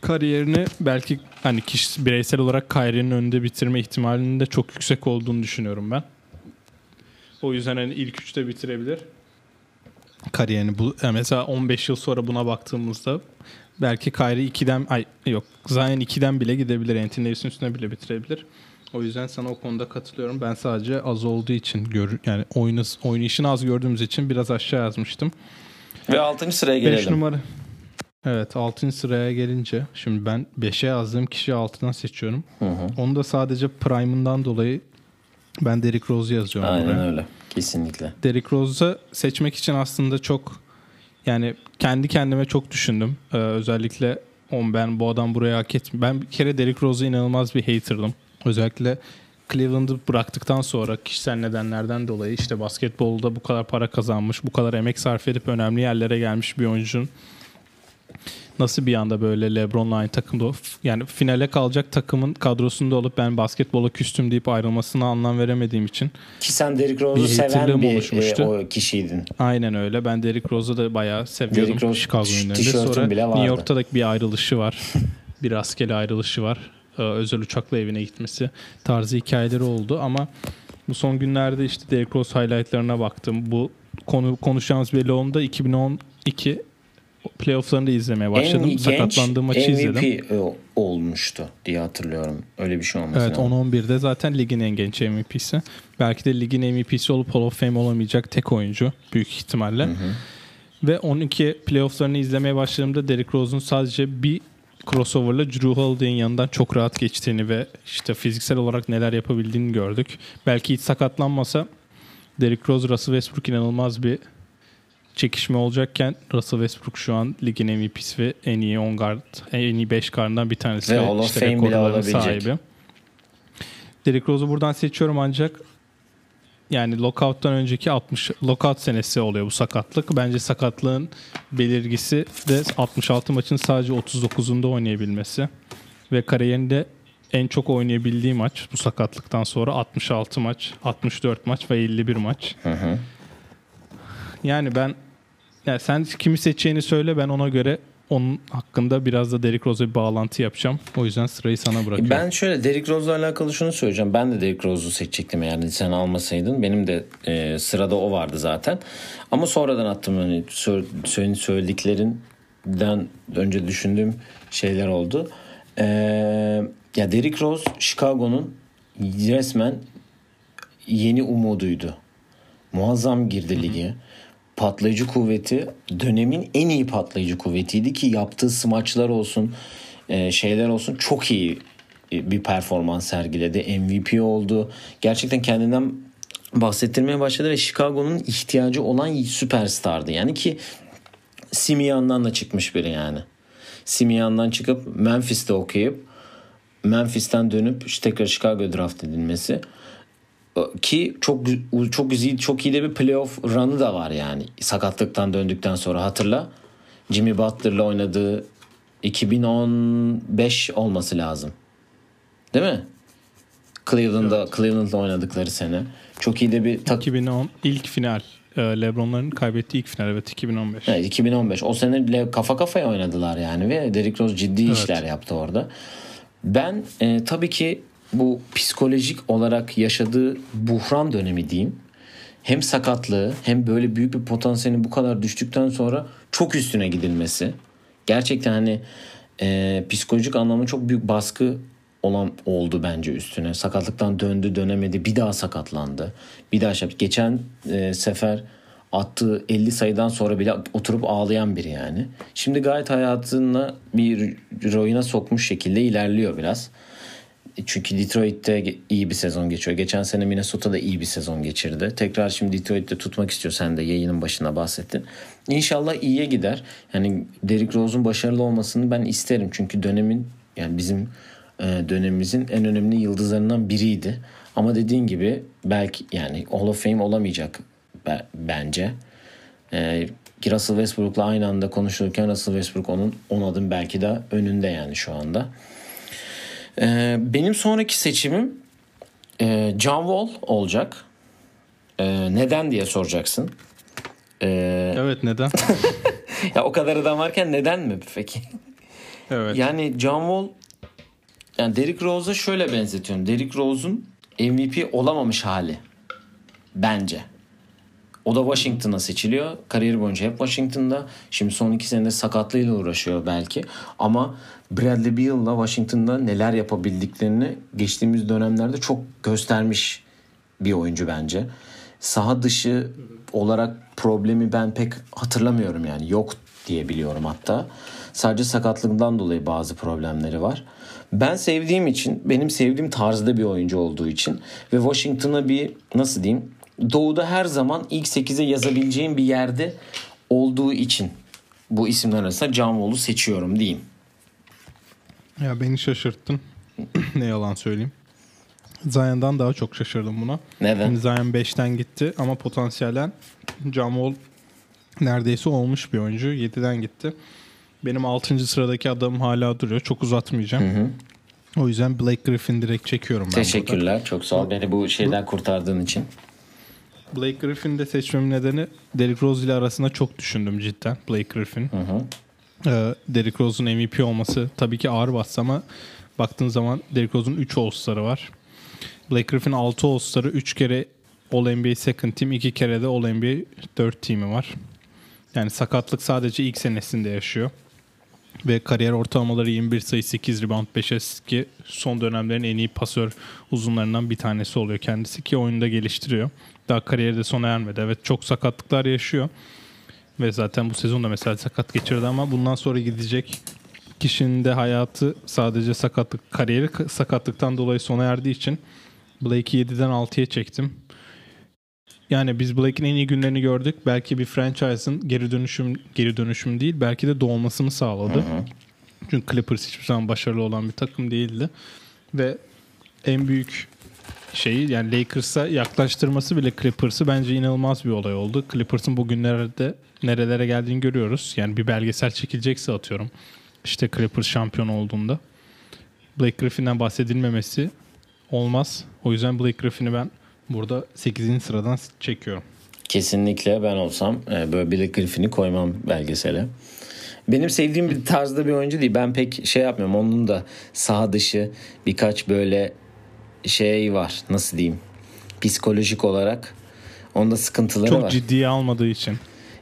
kariyerini belki hani kişi bireysel olarak Kyrie'nin önünde bitirme ihtimalinin de çok yüksek olduğunu düşünüyorum ben. O yüzden hani ilk üçte bitirebilir. Kariyerini bu mesela 15 yıl sonra buna baktığımızda belki Kyrie 2'den ay yok Zion 2'den bile gidebilir. Anthony Davis'in üstüne bile bitirebilir. O yüzden sana o konuda katılıyorum. Ben sadece az olduğu için gör yani oyunu oynayışını az gördüğümüz için biraz aşağı yazmıştım. Ve 6. sıraya 5 gelelim. numara Evet 6. sıraya gelince şimdi ben 5'e yazdığım kişi altından seçiyorum. Hı hı. Onu da sadece Prime'ından dolayı ben Derrick Rose'u yazıyorum Aynen buraya. öyle. Kesinlikle. Derrick Rose'u seçmek için aslında çok yani kendi kendime çok düşündüm. Ee, özellikle on ben bu adam buraya hak etmiyor. Ben bir kere Derrick Rose'a inanılmaz bir hater'dım. Özellikle Cleveland'ı bıraktıktan sonra kişisel nedenlerden dolayı işte basketbolda bu kadar para kazanmış, bu kadar emek sarf edip önemli yerlere gelmiş bir oyuncunun nasıl bir anda böyle LeBron'la aynı takımda yani finale kalacak takımın kadrosunda olup ben basketbola küstüm deyip ayrılmasına anlam veremediğim için Ki sen Derrick Rose'u seven bir oluşmuştu. e, o kişiydin. Aynen öyle. Ben Derrick Rose'u da bayağı seviyordum Derrick Rose Chicago Sonra. New York'ta da bir ayrılışı var. bir askeri ayrılışı var. Ee, özel uçakla evine gitmesi tarzı hikayeleri oldu ama bu son günlerde işte Derrick Rose highlightlarına baktım. Bu konu konuşacağımız belli onda 2012 playofflarını da izlemeye başladım. en Sakatlandığım maçı MVP izledim. o- olmuştu diye hatırlıyorum. Öyle bir şey olması Evet lazım. 10-11'de zaten ligin en genç MVP'si. Belki de ligin MVP'si olup Hall of Fame olamayacak tek oyuncu büyük ihtimalle. Ve 12 playofflarını izlemeye başladığımda Derrick Rose'un sadece bir crossover'la Drew Holiday'in yanından çok rahat geçtiğini ve işte fiziksel olarak neler yapabildiğini gördük. Belki hiç sakatlanmasa Derrick Rose, Russell Westbrook inanılmaz bir çekişme olacakken Russell Westbrook şu an ligin MVP'si ve en iyi 10 guard, en iyi 5 guard'dan bir tanesi. Ve Hall of Fame bile olabilecek. Derrick Rose'u buradan seçiyorum ancak yani lockout'tan önceki 60 lockout senesi oluyor bu sakatlık. Bence sakatlığın belirgisi de 66 maçın sadece 39'unda oynayabilmesi ve kariyerinde en çok oynayabildiği maç bu sakatlıktan sonra 66 maç, 64 maç ve 51 maç. Hı hı. Yani ben yani sen kimi seçeceğini söyle ben ona göre onun hakkında biraz da Derrick Rose'a bir bağlantı yapacağım. O yüzden sırayı sana bırakıyorum. Ben şöyle Derrick Rose'la alakalı şunu söyleyeceğim. Ben de Derrick Rose'u seçecektim eğer sen almasaydın. Benim de e, sırada o vardı zaten. Ama sonradan attım hani senin söylediklerinden önce düşündüğüm şeyler oldu. E, ya Derrick Rose Chicago'nun resmen yeni umuduydu. Muazzam girdi lige. Patlayıcı kuvveti dönemin en iyi patlayıcı kuvvetiydi ki yaptığı smaçlar olsun e, şeyler olsun çok iyi e, bir performans sergiledi. MVP oldu. Gerçekten kendinden bahsettirmeye başladı ve Chicago'nun ihtiyacı olan süperstardı. Yani ki Simian'dan da çıkmış biri yani. Simian'dan çıkıp Memphis'te okuyup Memphis'ten dönüp işte tekrar Chicago draft edilmesi ki çok çok güzel çok iyi de bir playoff run'ı da var yani sakatlıktan döndükten sonra hatırla Jimmy Butler'la oynadığı 2015 olması lazım. Değil mi? Cleveland'da Cleveland'la oynadıkları sene. Çok iyi de bir tak 2010 ilk final. e, LeBron'ların kaybettiği ilk final evet 2015. Evet, 2015. O sene bile kafa kafaya oynadılar yani ve Derrick Rose ciddi Evet. işler yaptı orada. Ben e, tabii ki bu psikolojik olarak yaşadığı buhran dönemi diyeyim. Hem sakatlığı hem böyle büyük bir potansiyelin bu kadar düştükten sonra çok üstüne gidilmesi. Gerçekten hani e, psikolojik anlamda çok büyük baskı olan oldu bence üstüne. Sakatlıktan döndü dönemedi bir daha sakatlandı. Bir daha şey. Geçen e, sefer attığı 50 sayıdan sonra bile oturup ağlayan biri yani. Şimdi gayet hayatına bir royuna sokmuş şekilde ilerliyor biraz. Çünkü Detroit'te iyi bir sezon geçiyor. Geçen sene Minnesota'da iyi bir sezon geçirdi. Tekrar şimdi Detroit'te tutmak istiyor. Sen de yayının başına bahsettin. İnşallah iyiye gider. Yani Derrick Rose'un başarılı olmasını ben isterim. Çünkü dönemin yani bizim e, dönemimizin en önemli yıldızlarından biriydi. Ama dediğin gibi belki yani Hall of Fame olamayacak be- bence. E, Russell Westbrook'la aynı anda konuşulurken Russell Westbrook onun 10 adım belki de önünde yani şu anda. Ee, benim sonraki seçimim e, John Wall olacak. Ee, neden diye soracaksın. Ee, Evet neden? ya o kadar adam varken neden mi peki? evet. Yani John Wall yani Derrick Rose'a şöyle benzetiyorum. Derrick Rose'un MVP olamamış hali. Bence. O da Washington'a seçiliyor. Kariyeri boyunca hep Washington'da. Şimdi son iki senede sakatlığıyla uğraşıyor belki. Ama Bradley Beal'la Washington'da neler yapabildiklerini geçtiğimiz dönemlerde çok göstermiş bir oyuncu bence. Saha dışı olarak problemi ben pek hatırlamıyorum yani. Yok diye biliyorum hatta. Sadece sakatlığından dolayı bazı problemleri var. Ben sevdiğim için, benim sevdiğim tarzda bir oyuncu olduğu için ve Washington'a bir nasıl diyeyim doğuda her zaman ilk 8'e yazabileceğim bir yerde olduğu için bu isimler arasında John Wall'u seçiyorum diyeyim. Ya beni şaşırttın. ne yalan söyleyeyim. Zion'dan daha çok şaşırdım buna. Neden? Şimdi Zion 5'ten gitti ama potansiyelen Wall neredeyse olmuş bir oyuncu. 7'den gitti. Benim 6. sıradaki adamım hala duruyor. Çok uzatmayacağım. O yüzden Blake Griffin direkt çekiyorum ben burada. Teşekkürler. Çok sağ ol beni bu şeyden kurtardığın için. Blake Griffin'i de seçmemin nedeni Derrick Rose ile arasında çok düşündüm cidden Blake Griffin. Hı hı. Ee, Derrick Rose'un MVP olması tabii ki ağır bastı ama baktığın zaman Derrick Rose'un 3 All-Star'ı var. Blake Griffin 6 All-Star'ı 3 kere All-NBA Second Team 2 kere de All-NBA 4 Team'i var. Yani sakatlık sadece ilk senesinde yaşıyor. Ve kariyer ortalamaları 21 sayı 8 rebound 5 asist ki son dönemlerin en iyi pasör uzunlarından bir tanesi oluyor kendisi ki oyunda geliştiriyor. Daha kariyeri de sona ermedi. Evet çok sakatlıklar yaşıyor. Ve zaten bu sezonda mesela sakat geçirdi ama bundan sonra gidecek kişinin de hayatı sadece sakatlık, kariyeri sakatlıktan dolayı sona erdiği için Blake'i 7'den 6'ya çektim. Yani biz Blake'in en iyi günlerini gördük. Belki bir franchise'ın geri dönüşüm geri dönüşüm değil, belki de doğmasını sağladı. Çünkü Clippers hiçbir zaman başarılı olan bir takım değildi. Ve en büyük şeyi yani Lakers'a yaklaştırması bile Clippers'ı bence inanılmaz bir olay oldu. Clippers'ın bugünlerde nerelere geldiğini görüyoruz. Yani bir belgesel çekilecekse atıyorum. İşte Clippers şampiyon olduğunda. Blake Griffin'den bahsedilmemesi olmaz. O yüzden Blake Griffin'i ben burada 8. sıradan çekiyorum. Kesinlikle ben olsam e, böyle Blake Griffin'i koymam belgesele. Benim sevdiğim bir tarzda bir oyuncu değil. Ben pek şey yapmıyorum. Onun da sağ dışı birkaç böyle şey var. Nasıl diyeyim? Psikolojik olarak onda sıkıntıları Çok var. ciddiye almadığı için.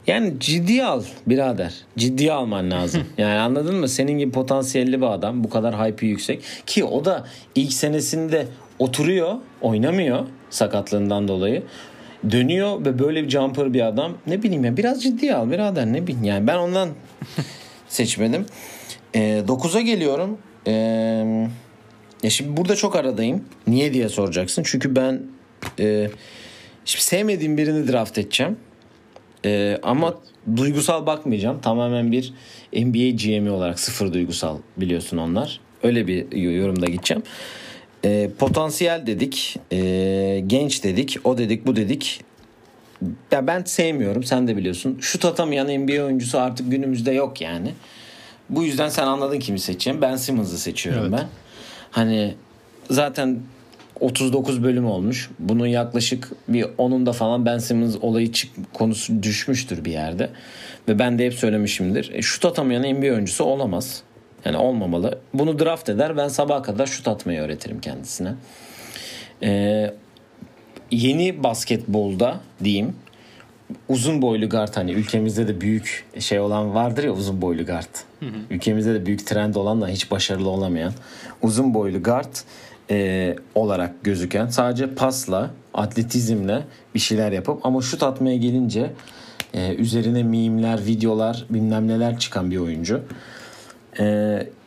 Yani ciddiye al birader. Ciddiye alman lazım. Yani anladın mı? Senin gibi potansiyelli bir adam. Bu kadar hype'ı yüksek. Ki o da ilk senesinde oturuyor. Oynamıyor sakatlığından dolayı. Dönüyor ve böyle bir jumper bir adam. Ne bileyim ya biraz ciddiye al birader ne bileyim. Yani ben ondan seçmedim. Ee, 9'a geliyorum. Ee, ya şimdi burada çok aradayım. Niye diye soracaksın. Çünkü ben e, şimdi sevmediğim birini draft edeceğim. Ee, ama duygusal bakmayacağım. Tamamen bir NBA GM'i olarak sıfır duygusal biliyorsun onlar. Öyle bir yorumda gideceğim. Ee, potansiyel dedik, ee, genç dedik, o dedik, bu dedik. Ya ben sevmiyorum, sen de biliyorsun. Şut atamayan NBA oyuncusu artık günümüzde yok yani. Bu yüzden sen anladın kimi seçeceğim. Ben Simmons'ı seçiyorum Evet. ben. Hani zaten 39 bölüm olmuş. Bunun yaklaşık bir 10'unda falan Ben Simmons olayı çık konusu düşmüştür bir yerde. Ve ben de hep söylemişimdir. E, şut atamayan NBA oyuncusu olamaz. Yani olmamalı. Bunu draft eder. Ben sabaha kadar şut atmayı öğretirim kendisine. Ee, yeni basketbolda diyeyim uzun boylu guard hani ülkemizde de büyük şey olan vardır ya uzun boylu guard. Ülkemizde de büyük trend olan da hiç başarılı olamayan uzun boylu guard e, olarak gözüken sadece pasla atletizmle bir şeyler yapıp ama şut atmaya gelince e, üzerine mimler, videolar bilmem neler çıkan bir oyuncu. E,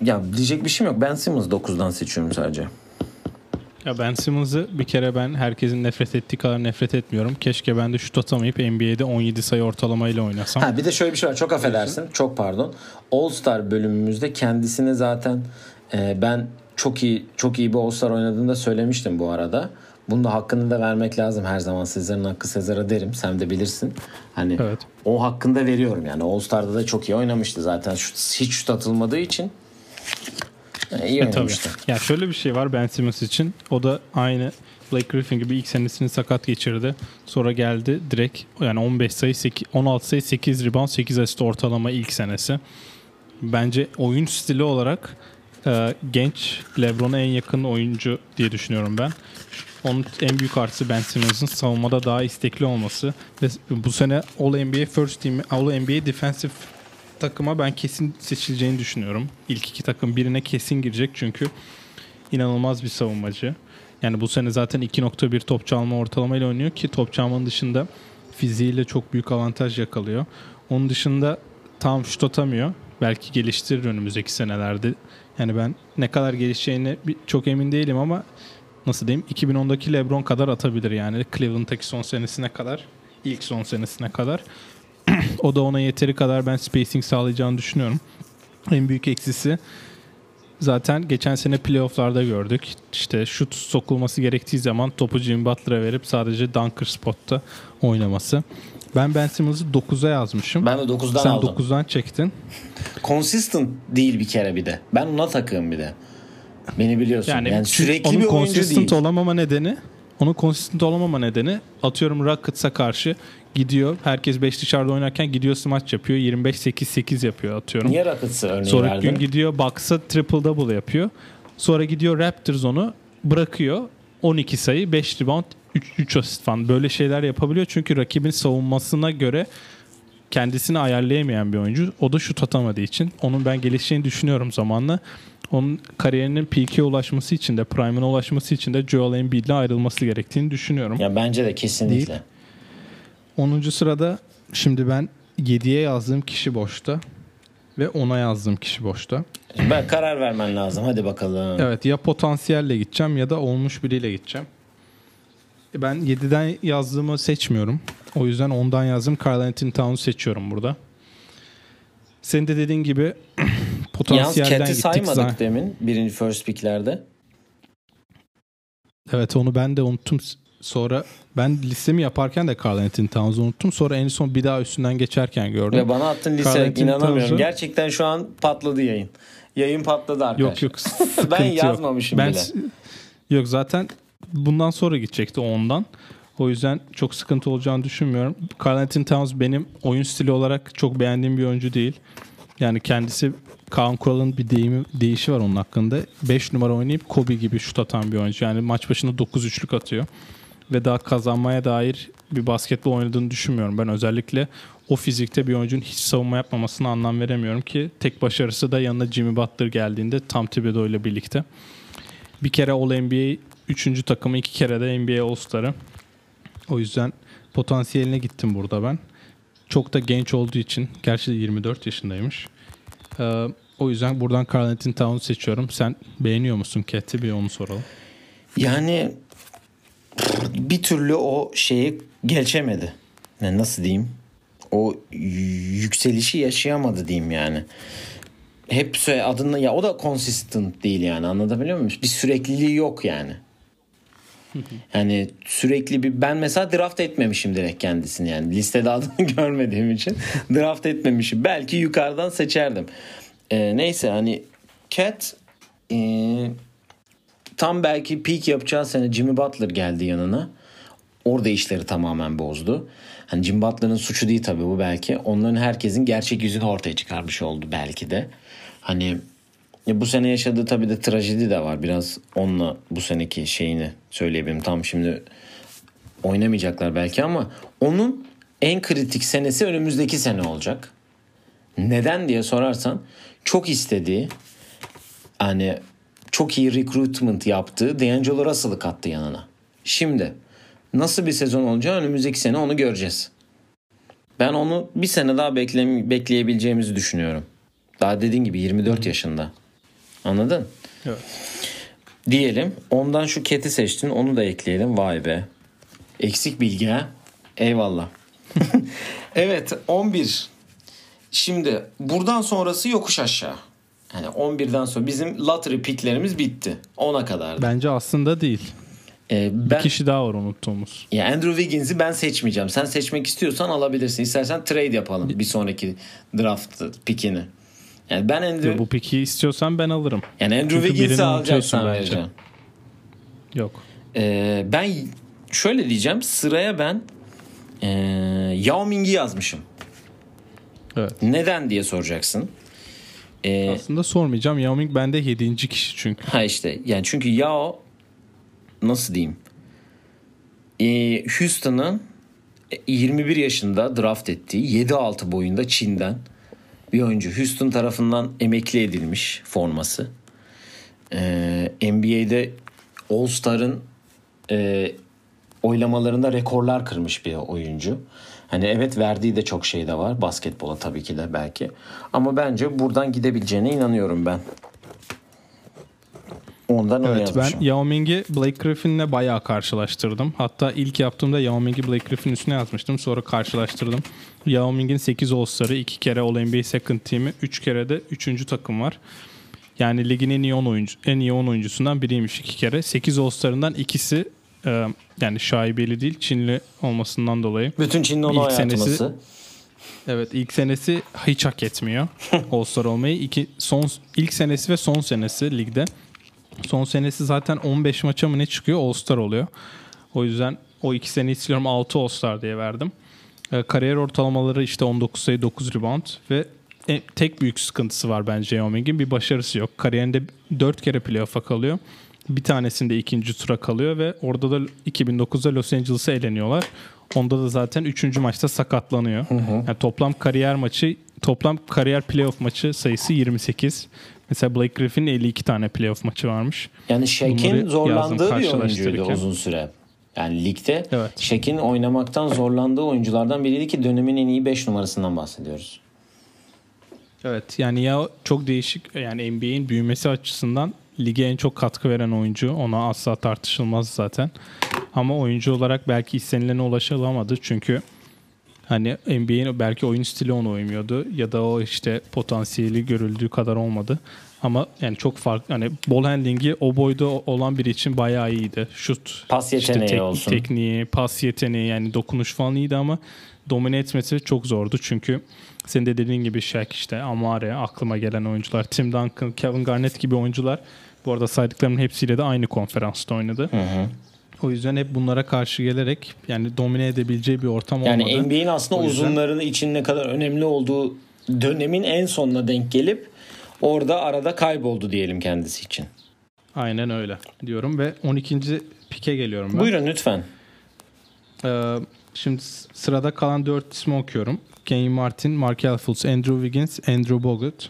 ya diyecek bir şeyim yok. Ben Simmons 9'dan seçiyorum sadece. Ya Ben Simmons'ı bir kere ben herkesin nefret ettiği kadar nefret etmiyorum. Keşke ben de şut atamayıp NBA'de 17 sayı ortalamayla oynasam. Ha bir de şöyle bir şey var. Çok affedersin. Çok pardon. All Star bölümümüzde kendisine zaten e, ben çok iyi çok iyi bir All Star oynadığını da söylemiştim bu arada. Bunun da hakkını da vermek lazım her zaman. Sezar'ın hakkı Sezar'a derim. Sen de bilirsin. Hani Evet. o hakkını da veriyorum yani. All Star'da da çok iyi oynamıştı zaten. Şut, hiç şut atılmadığı için e, iyi E, tabii. oynamıştı. Ya şöyle bir şey var Ben Simmons için. O da aynı Blake Griffin gibi ilk senesini sakat geçirdi. Sonra geldi direkt yani 15 sayı 8, 16 sayı 8 rebound 8 asist ortalama ilk senesi. Bence oyun stili olarak e, genç LeBron'a en yakın oyuncu diye düşünüyorum ben. Onun en büyük artısı Ben Simmons'ın savunmada daha istekli olması ve bu sene All NBA First Team, All NBA Defensive takıma ben kesin seçileceğini düşünüyorum. İlk iki takım birine kesin girecek çünkü inanılmaz bir savunmacı. Yani bu sene zaten 2.1 top çalma ortalamayla oynuyor ki top çalmanın dışında fiziğiyle çok büyük avantaj yakalıyor. Onun dışında tam şut atamıyor. belki geliştirir önümüzdeki senelerde. Yani ben ne kadar gelişeceğini bir- çok emin değilim ama nasıl diyeyim 2010'daki LeBron kadar atabilir yani Cleveland'daki son senesine kadar ilk son senesine kadar o da ona yeteri kadar ben spacing sağlayacağını düşünüyorum. En büyük eksisi zaten geçen sene playofflarda gördük. İşte şut sokulması gerektiği zaman topu Jimmy Butler'a verip sadece dunker spotta oynaması. Ben Ben Simmons'ı 9'a yazmışım. Ben de 9'dan Sen aldım. 9'dan çektin. Consistent değil bir kere bir de. Ben ona takığım bir de. Beni biliyorsun. Yani, Yani, sürekli onun bir oyuncu değil. olamama nedeni onun consistent olamama nedeni atıyorum Rockets'a karşı gidiyor. Herkes 5 dışarıda oynarken gidiyor smaç yapıyor. 25-8-8 yapıyor atıyorum. Niye Rockets'ı örneği Sonraki verdin? gün gidiyor Bucks'a triple double yapıyor. Sonra gidiyor Raptors onu bırakıyor. 12 sayı, 5 rebound, 3, 3 asist falan. Böyle şeyler yapabiliyor. Çünkü rakibin savunmasına göre kendisini ayarlayamayan bir oyuncu. O da şut atamadığı için. Onun ben gelişeceğini düşünüyorum zamanla. Onun kariyerinin peak'e ulaşması için de, prime'ına ulaşması için de Joel Embiid'le ayrılması gerektiğini düşünüyorum. Ya bence de kesinlikle. Değil. 10. sırada şimdi ben 7'ye yazdığım kişi boşta ve 10'a yazdığım kişi boşta. Ben karar vermen lazım. Hadi bakalım. Evet ya potansiyelle gideceğim ya da olmuş biriyle gideceğim. E, Ben 7'den yazdığımı seçmiyorum. O yüzden 10'dan yazdım. Carl Towns'u seçiyorum burada. Senin de dediğin gibi Yalnız potansiyelden Cat'i gittik. saymadık zaten. demin birinci first pick'lerde. Evet onu ben de unuttum. Sonra ben listemi yaparken de Carl Anthony Towns'u unuttum. Sonra en son bir daha üstünden geçerken gördüm. Ve bana attın Anthony inanamıyorum. Towns'u- Gerçekten şu an patladı yayın. Yayın patladı arkadaşlar. Yok yok. ben yok. yazmamışım ben, bile. Yok zaten bundan sonra gidecekti ondan. O yüzden çok sıkıntı olacağını düşünmüyorum. Carl Anthony Towns benim oyun stili olarak çok beğendiğim bir oyuncu değil. Yani kendisi Kaan Kural'ın bir deyimi, deyişi var onun hakkında. 5 numara oynayıp Kobe gibi şut atan bir oyuncu. Yani maç başına 9 üçlük atıyor. Ve daha kazanmaya dair bir basketbol oynadığını düşünmüyorum. Ben özellikle o fizikte bir oyuncunun hiç savunma yapmamasına anlam veremiyorum ki tek başarısı da yanına Jimmy Butler geldiğinde Tom Thibodeau ile birlikte. Bir kere All-NBA 3. takımı, iki kere de NBA All-Star'ı. O yüzden potansiyeline gittim burada ben. Çok da genç olduğu için, gerçi de 24 yaşındaymış. Ee, o yüzden buradan Carl Anthony Towns'u seçiyorum. Sen beğeniyor musun Cat'i? Bir onu soralım. Yani bir türlü o şeyi geçemedi. Yani nasıl diyeyim? O yükselişi yaşayamadı diyeyim yani. Hep adını ya o da consistent değil yani anlatabiliyor muyum? Bir sürekliliği yok yani. Yani sürekli bir ben mesela draft etmemişim direkt kendisini yani listede adını görmediğim için draft etmemişim. Belki yukarıdan seçerdim. Ee, neyse hani Cat e, tam belki peak yapacağı sene Jimmy Butler geldi yanına. Orada işleri tamamen bozdu. Hani Jimmy Butler'ın suçu değil tabii bu belki. Onların herkesin gerçek yüzünü ortaya çıkarmış oldu belki de. Hani ya bu sene yaşadığı tabii de trajedi de var. Biraz onunla bu seneki şeyini söyleyebilirim. Tam şimdi oynamayacaklar belki ama onun en kritik senesi önümüzdeki sene olacak. Neden diye sorarsan çok istediği hani çok iyi recruitment yaptığı D'Angelo Russell'ı kattı yanına. Şimdi nasıl bir sezon olacağı önümüzdeki sene onu göreceğiz. Ben onu bir sene daha bekle, bekleyebileceğimizi düşünüyorum. Daha dediğin gibi 24 yaşında. Anladın? Evet. Diyelim ondan şu keti seçtin onu da ekleyelim. Vay be. Eksik bilgi ha. Eyvallah. evet 11. Şimdi buradan sonrası yokuş aşağı. Hani 11'den sonra bizim lottery picklerimiz bitti. 10'a kadar. Bence aslında değil. Ee, Bir ben kişi daha var unuttuğumuz. ya Andrew Wiggins'i ben seçmeyeceğim. Sen seçmek istiyorsan alabilirsin. İstersen trade yapalım bir sonraki draft pickini. Yani ben Andrew Bu peki istiyorsan ben alırım. yani Andrew Çünkü Wiggins'i alacaksan vereceğim. Yok. Ee, ben şöyle diyeceğim. Sıraya ben ee, Yao Ming'i yazmışım. Evet. Neden diye soracaksın. Ee, Aslında sormayacağım. Yao Ming bende 7. kişi çünkü. ha işte yani çünkü Yao nasıl diyeyim? Ee, Houston'ın 21 yaşında draft ettiği 7-6 boyunda Çin'den bir oyuncu. Houston tarafından emekli edilmiş forması. Ee, NBA'de All Star'ın e, oylamalarında rekorlar kırmış bir oyuncu. Hani evet verdiği de çok şey de var. Basketbola tabii ki de belki. Ama bence buradan gidebileceğine inanıyorum ben. Ondan Evet ben. Yao Ming'i Blake Griffin'le bayağı karşılaştırdım. Hatta ilk yaptığımda Yao Ming'i Blake Griffin üstüne yazmıştım. Sonra karşılaştırdım. Yao Ming'in 8 All-Star'ı, 2 kere All-NBA Second Team'i, 3 kere de 3. takım var. Yani ligin en iyi 10 oyuncu, en iyi 10 oyuncusundan biriymiş iki kere. 8 All-Star'ından ikisi e, yani şaibeli değil, Çinli olmasından dolayı. Bütün Çin'in onu İlk senesi-. Evet ilk senesi hiç hak etmiyor All-Star olmayı. İki, son, ilk senesi ve son senesi ligde. Son senesi zaten 15 maça mı ne çıkıyor All-Star oluyor. O yüzden o iki sene istiyorum 6 All-Star diye verdim. Ee, kariyer ortalamaları işte 19 sayı 9 rebound ve e- tek büyük sıkıntısı var bence Yao Ming'in bir başarısı yok. Kariyerinde 4 kere playoff'a kalıyor. Bir tanesinde ikinci tura kalıyor ve orada da 2009'da Los Angeles'a eleniyorlar. Onda da zaten 3. maçta sakatlanıyor. Yani toplam kariyer maçı, toplam kariyer playoff maçı sayısı 28. Mesela Blake Griffin'in 52 tane playoff maçı varmış. Yani Shaq'in zorlandığı yazdım bir oyuncuydu uzun süre. Yani ligde Evet. Shaq'in oynamaktan zorlandığı oyunculardan biriydi ki dönemin en iyi 5 numarasından bahsediyoruz. Evet yani ya çok değişik yani NBA'in büyümesi açısından lige en çok katkı veren oyuncu. Ona asla tartışılmaz zaten. Ama oyuncu olarak belki istenilene ulaşılamadı. Çünkü hani NBA'in belki oyun stili ona uymuyordu ya da o işte potansiyeli görüldüğü kadar olmadı. Ama yani çok farklı hani ball handling'i o boyda olan biri için bayağı iyiydi. Şut, Pas yeteneği olsun. tekniği, pas yeteneği yani dokunuş falan iyiydi ama domine etmesi çok zordu. Çünkü senin de dediğin gibi Shaq işte Amare aklıma gelen oyuncular. Tim Duncan, Kevin Garnett gibi oyuncular bu arada saydıklarımın hepsiyle de aynı konferansta oynadı. O yüzden hep bunlara karşı gelerek yani domine edebileceği bir ortam Yani olmadı. NBA'in aslında O yüzden- uzunların için ne kadar önemli olduğu dönemin en sonuna denk gelip orada arada kayboldu diyelim kendisi için. Aynen öyle diyorum ve 12. pike geliyorum ben. Buyurun lütfen. Ee, şimdi sırada kalan 4 ismi okuyorum. Kenny Martin, Markel Fultz, Andrew Wiggins, Andrew Bogut.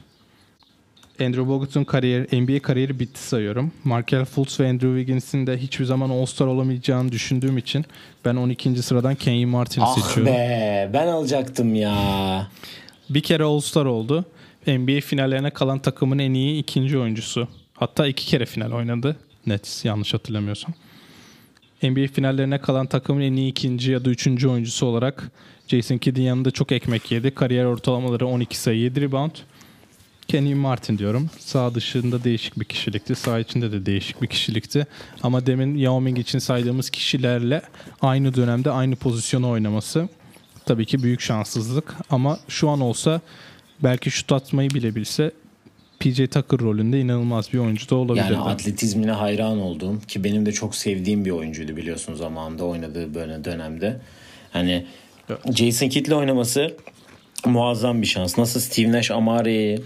Andrew Bogut'un kariyeri, NBA kariyeri bitti sayıyorum. Markel Fultz ve Andrew Wiggins'in de hiçbir zaman All-Star olamayacağını düşündüğüm için ben 12. sıradan Kenny Martin'i Ah seçiyorum. be ben alacaktım ya. Bir kere All-Star oldu. NBA finallerine kalan takımın en iyi ikinci oyuncusu. Hatta iki kere final oynadı. Nets yanlış hatırlamıyorsam. NBA finallerine kalan takımın en iyi ikinci ya da üçüncü oyuncusu olarak Jason Kidd'in yanında çok ekmek yedi. Kariyer ortalamaları 12 sayı 7 rebound. Kenny Martin diyorum. Sağ dışında değişik bir kişilikti. Sağ içinde de değişik bir kişilikti. Ama demin Yao Ming için saydığımız kişilerle aynı dönemde aynı pozisyonu oynaması tabii ki büyük şanssızlık. Ama şu an olsa belki şut atmayı bilebilse PJ Tucker rolünde inanılmaz bir oyuncu da olabilirdi. Yani atletizmine hayran olduğum ki benim de çok sevdiğim bir oyuncuydu biliyorsun zamanında oynadığı böyle dönemde. Hani Jason Kidd'le oynaması muazzam bir şans. Nasıl Steve Nash Amare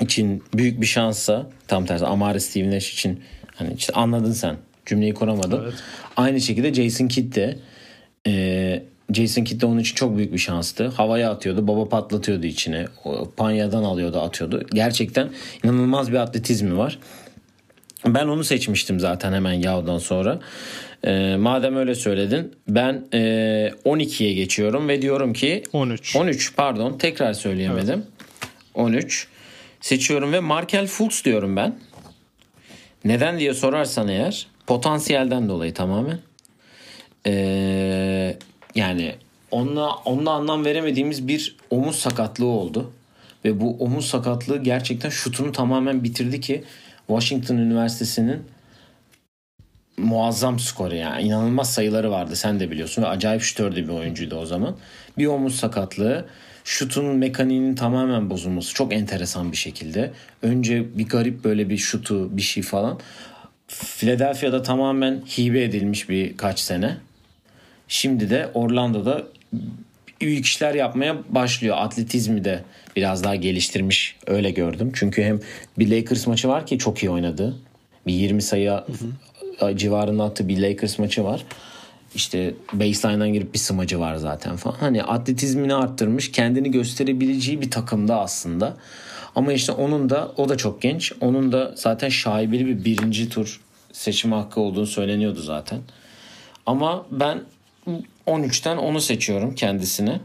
için büyük bir şanssa tam tersi Amare Steve Nash için hani işte anladın sen cümleyi kuramadım. Evet. Aynı şekilde Jason Kidd de e, Jason Kidd de onun için çok büyük bir şanstı. Havaya atıyordu. Baba patlatıyordu içine. Panyadan alıyordu atıyordu. Gerçekten inanılmaz bir atletizmi var. Ben onu seçmiştim zaten hemen Yav'dan sonra. E, madem öyle söyledin ben e, 12'ye geçiyorum ve diyorum ki 13. 13 pardon tekrar söyleyemedim. 13 seçiyorum ve Markel Fultz diyorum ben. Neden diye sorarsan eğer potansiyelden dolayı tamamen. Ee, yani onunla, onunla anlam veremediğimiz bir omuz sakatlığı oldu. Ve bu omuz sakatlığı gerçekten şutunu tamamen bitirdi ki Washington Üniversitesi'nin muazzam skoru yani inanılmaz sayıları vardı sen de biliyorsun ve acayip şütördü bir oyuncuydu o zaman. Bir omuz sakatlığı şutun mekaniğinin tamamen bozulması çok enteresan bir şekilde. Önce bir garip böyle bir şutu bir şey falan. Philadelphia'da tamamen hibe edilmiş birkaç sene. Şimdi de Orlando'da büyük işler yapmaya başlıyor. Atletizmi de biraz daha geliştirmiş öyle gördüm. Çünkü hem bir Lakers maçı var ki çok iyi oynadı. Bir 20 sayı civarında attığı bir Lakers maçı var. İşte baseline'dan girip bir smacı var zaten falan. Hani atletizmini arttırmış, kendini gösterebileceği bir takımda aslında. Ama işte onun da o da çok genç. Onun da zaten şaibeli bir birinci tur seçim hakkı olduğunu söyleniyordu zaten. Ama ben 13'ten onu seçiyorum kendisine.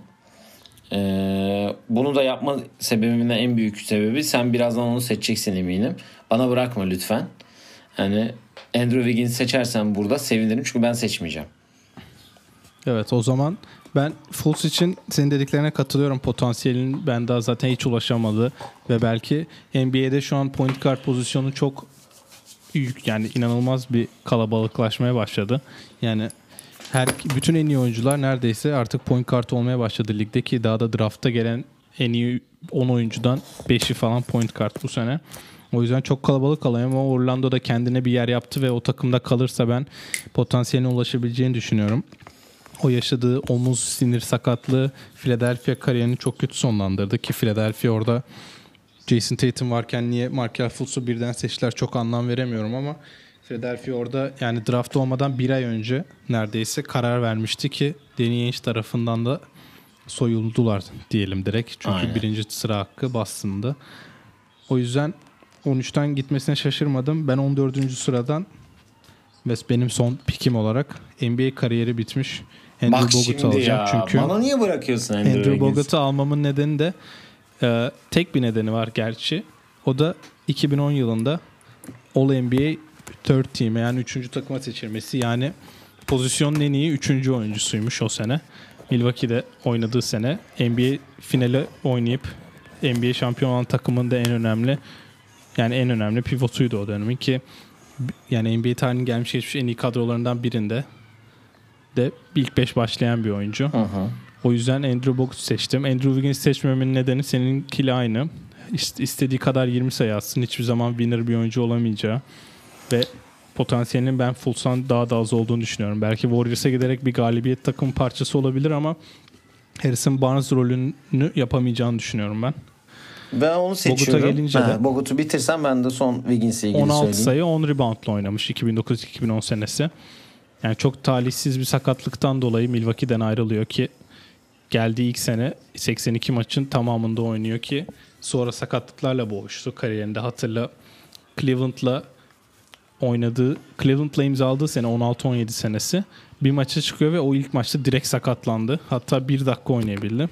Ee, bunu da yapma sebebimin en büyük sebebi sen birazdan onu seçeceksin eminim. Bana bırakma lütfen. Hani Andrew Wiggins seçersen burada sevinirim çünkü ben seçmeyeceğim. Evet o zaman ben Fultz için senin dediklerine katılıyorum. Potansiyelin ben daha zaten hiç ulaşamadı ve belki NBA'de şu an point guard pozisyonu çok büyük yani inanılmaz bir kalabalıklaşmaya başladı. Yani her bütün en iyi oyuncular neredeyse artık point guard olmaya başladı ligdeki daha da draftta gelen en iyi 10 oyuncudan 5'i falan point guard bu sene. O yüzden çok kalabalık alıyor ama Orlando da kendine bir yer yaptı ve o takımda kalırsa ben potansiyeline ulaşabileceğini düşünüyorum. O yaşadığı omuz sinir sakatlığı Philadelphia kariyerini çok kötü sonlandırdı ki Philadelphia orada Jason Tatum varken niye Markel Fultz'u birden seçtiler çok anlam veremiyorum ama Philadelphia orada yani draft olmadan bir ay önce neredeyse karar vermişti ki Danny Ainge tarafından da soyuldular diyelim direkt. Çünkü Aynen. birinci sıra hakkı Boston'da. O yüzden 13'ten gitmesine şaşırmadım. Ben 14. sıradan ve benim son pikim olarak NBA kariyeri bitmiş Andrew Bak Bogut'u alacağım. ya. Çünkü Bana niye bırakıyorsun Andrew, Andrew? Bogut'u almamın nedeni de e, tek bir nedeni var gerçi. O da 2010 yılında All NBA Third Team yani 3. takıma seçilmesi. Yani pozisyonun en iyi 3. oyuncusuymuş o sene. Milwaukee'de oynadığı sene NBA finale oynayıp NBA şampiyon olan takımın da en önemli yani en önemli pivotuydu o dönemin ki yani NBA tarihinin gelmiş geçmiş en iyi kadrolarından birinde de ilk 5 başlayan bir oyuncu. Hı hı. O yüzden Andrew Bogut seçtim. Andrew Wiggins seçmememin nedeni seninkiyle aynı. İst- istediği kadar 20 sayı atsın. Hiçbir zaman winner bir oyuncu olamayacağı. Ve potansiyelinin ben Fultz'tan daha da az olduğunu düşünüyorum. Belki Warriors'a giderek bir galibiyet takım parçası olabilir ama Harrison Barnes rolünü yapamayacağını düşünüyorum ben. Ben onu seçiyorum. gelince Ha, de- Bogut'u bitirsen ben de son Wiggins'le ilgili 16 söyleyeyim. sayı 10 reboundla oynamış 2009-2010 senesi. Yani çok talihsiz bir sakatlıktan dolayı Milwaukee'den ayrılıyor ki geldiği ilk sene 82 maçın tamamında oynuyor ki sonra sakatlıklarla boğuştu kariyerinde. Hatırla Cleveland'la oynadığı, Cleveland'la imzaladığı sene 16-17 senesi bir maça çıkıyor ve o ilk maçta direkt sakatlandı. Hatta bir dakika oynayabildi.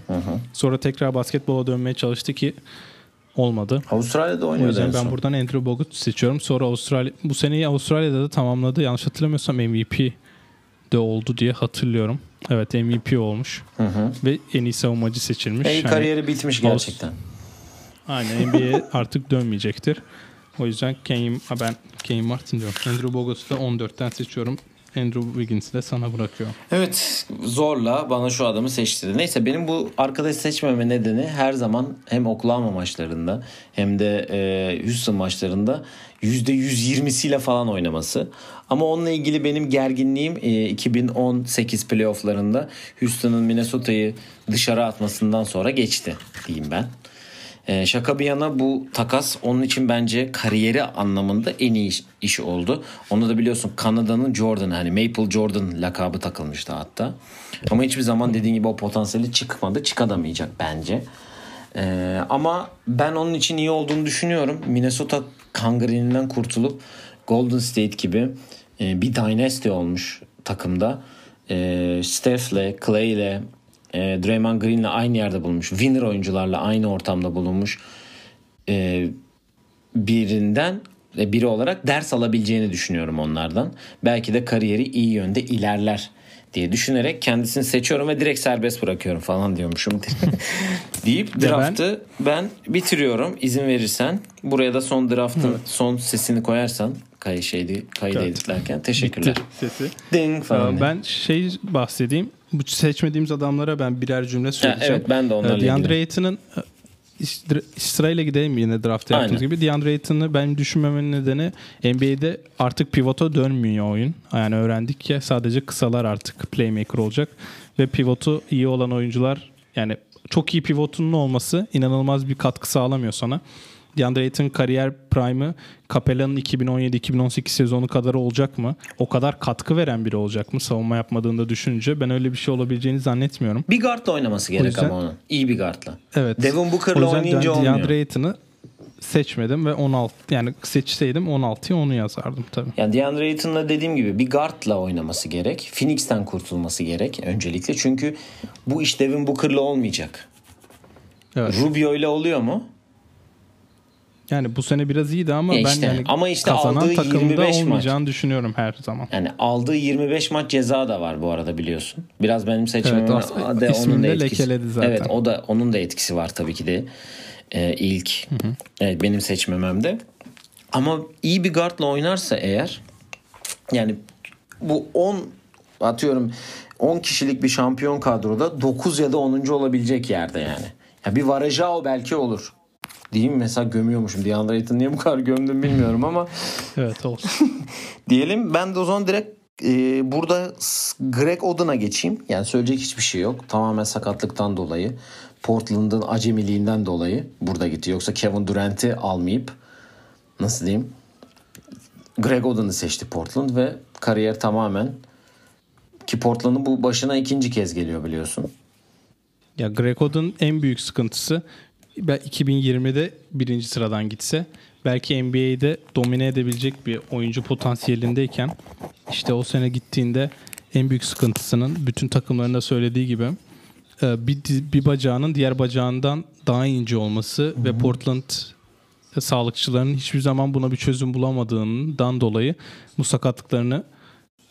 Sonra tekrar basketbola dönmeye çalıştı ki olmadı. Avustralya'da O oynuyordu yüzden en ben buradan Andrew Bogut seçiyorum. Sonra Avustralya bu seneyi Avustralya'da da tamamladı. Yanlış hatırlamıyorsam MVP de oldu diye hatırlıyorum. Evet MVP olmuş. Hı hı. Ve en iyi savunmacı seçilmiş. Ey Hani- kariyeri bitmiş gerçekten. Aynen NBA'ye artık dönmeyecektir. O yüzden Kane, ben Kane Martin diyorum. Andrew Bogut'u da 14'ten seçiyorum. Andrew Wiggins'i de sana bırakıyorum. Evet zorla bana şu adamı seçtirdi. Neyse benim bu arkadaş seçmeme nedeni her zaman hem Oklahoma maçlarında hem de e, Houston maçlarında %120'siyle falan oynaması. Ama onunla ilgili benim gerginliğim e, 2018 playofflarında Houston'ın Minnesota'yı dışarı atmasından sonra geçti diyeyim ben. E, şaka bir yana bu takas onun için bence kariyeri anlamında en iyi iş, işi oldu. Onu da biliyorsun Kanada'nın Jordan hani Maple Jordan lakabı takılmıştı hatta. Ama hiçbir zaman dediğin gibi o potansiyeli çıkmadı. Çıkadamayacak bence. E, ama ben onun için iyi olduğunu düşünüyorum. Minnesota kangreninden kurtulup Golden State gibi e, bir dynasty olmuş takımda. E, Steph'le, Clay'le, e, Draymond Green'le aynı yerde bulunmuş. Winner oyuncularla aynı ortamda bulunmuş. E, birinden e, biri olarak ders alabileceğini düşünüyorum onlardan. Belki de kariyeri iyi yönde ilerler diye düşünerek kendisini seçiyorum ve direkt serbest bırakıyorum falan diyormuşum. deyip draftı ben... bitiriyorum izin verirsen. Buraya da son draftın son sesini koyarsan kay şeydi kaydı Evet. editlerken teşekkürler. Bitti sesi. Ding falan. Ee, ben şey bahsedeyim. Bu seçmediğimiz adamlara ben birer cümle söyleyeceğim. evet, ben de onlarla Ee, DeAndre. Ayton'un e, sırayla gidelim yine draft yaptığımız Aynen. gibi. DeAndre Ayton'u ben düşünmemenin nedeni NBA'de artık pivota dönmüyor oyun. Yani öğrendik ya sadece kısalar artık playmaker olacak. Ve pivotu iyi olan oyuncular yani çok iyi pivotunun olması inanılmaz bir katkı sağlamıyor sana. DeAndre Ayton kariyer prime'ı Capella'nın 2017-2018 sezonu kadar olacak mı? O kadar katkı veren biri olacak mı? Savunma yapmadığında düşününce ben öyle bir şey olabileceğini zannetmiyorum. Bir guardla oynaması gerek yüzden- ama onun. İyi bir guardla. Evet. Devin O Booker'la oynayınca olmuyor. DeAndre Ayton'u seçmedim ve 16 yani seçseydim 16'ya onu yazardım tabii. Yani DeAndre Ayton'la dediğim gibi bir guardla oynaması gerek. Phoenix'ten kurtulması gerek öncelikle. Çünkü bu iş Devin Booker'la olmayacak. Evet. Rubio ile oluyor mu? Yani bu sene biraz iyiydi ama Ya ben işte, yani ama işte kazanan takımda 25 maç. olmayacağını düşünüyorum her zaman. Yani aldığı 25 maç ceza da var bu arada biliyorsun. Biraz benim seçimim Evet, aslında de onun da etkisi. lekeledi zaten. Evet o da onun da etkisi var tabii ki de. Ee, ilk evet, benim seçmememde. Ama iyi bir guardla oynarsa eğer yani bu 10 atıyorum 10 kişilik bir şampiyon kadroda 9 ya da 10. olabilecek yerde yani. Ya bir Varejao belki olur. Mi? Mesela gömüyormuşum. DeAndre Ayton niye bu kadar gömdüm bilmiyorum ama Evet olsun. Diyelim ben de o zaman direkt e, burada Greg Oden'a geçeyim. Yani söyleyecek hiçbir şey yok. Tamamen sakatlıktan dolayı. Portland'ın acemiliğinden dolayı burada gitti. Yoksa Kevin Durant'i almayıp nasıl diyeyim Greg Oden'ı seçti Portland ve kariyer tamamen ki Portland'ın bu başına ikinci kez geliyor biliyorsun. Ya Greg Oden en büyük sıkıntısı ben 2020'de birinci sıradan gitse belki NBA'de domine edebilecek bir oyuncu potansiyelindeyken işte o sene gittiğinde en büyük sıkıntısının bütün takımlarında söylediği gibi e, bir, bir bacağının diğer bacağından daha ince olması ve Portland sağlıkçıların hiçbir zaman buna bir çözüm bulamadığından dolayı bu sakatlıklarını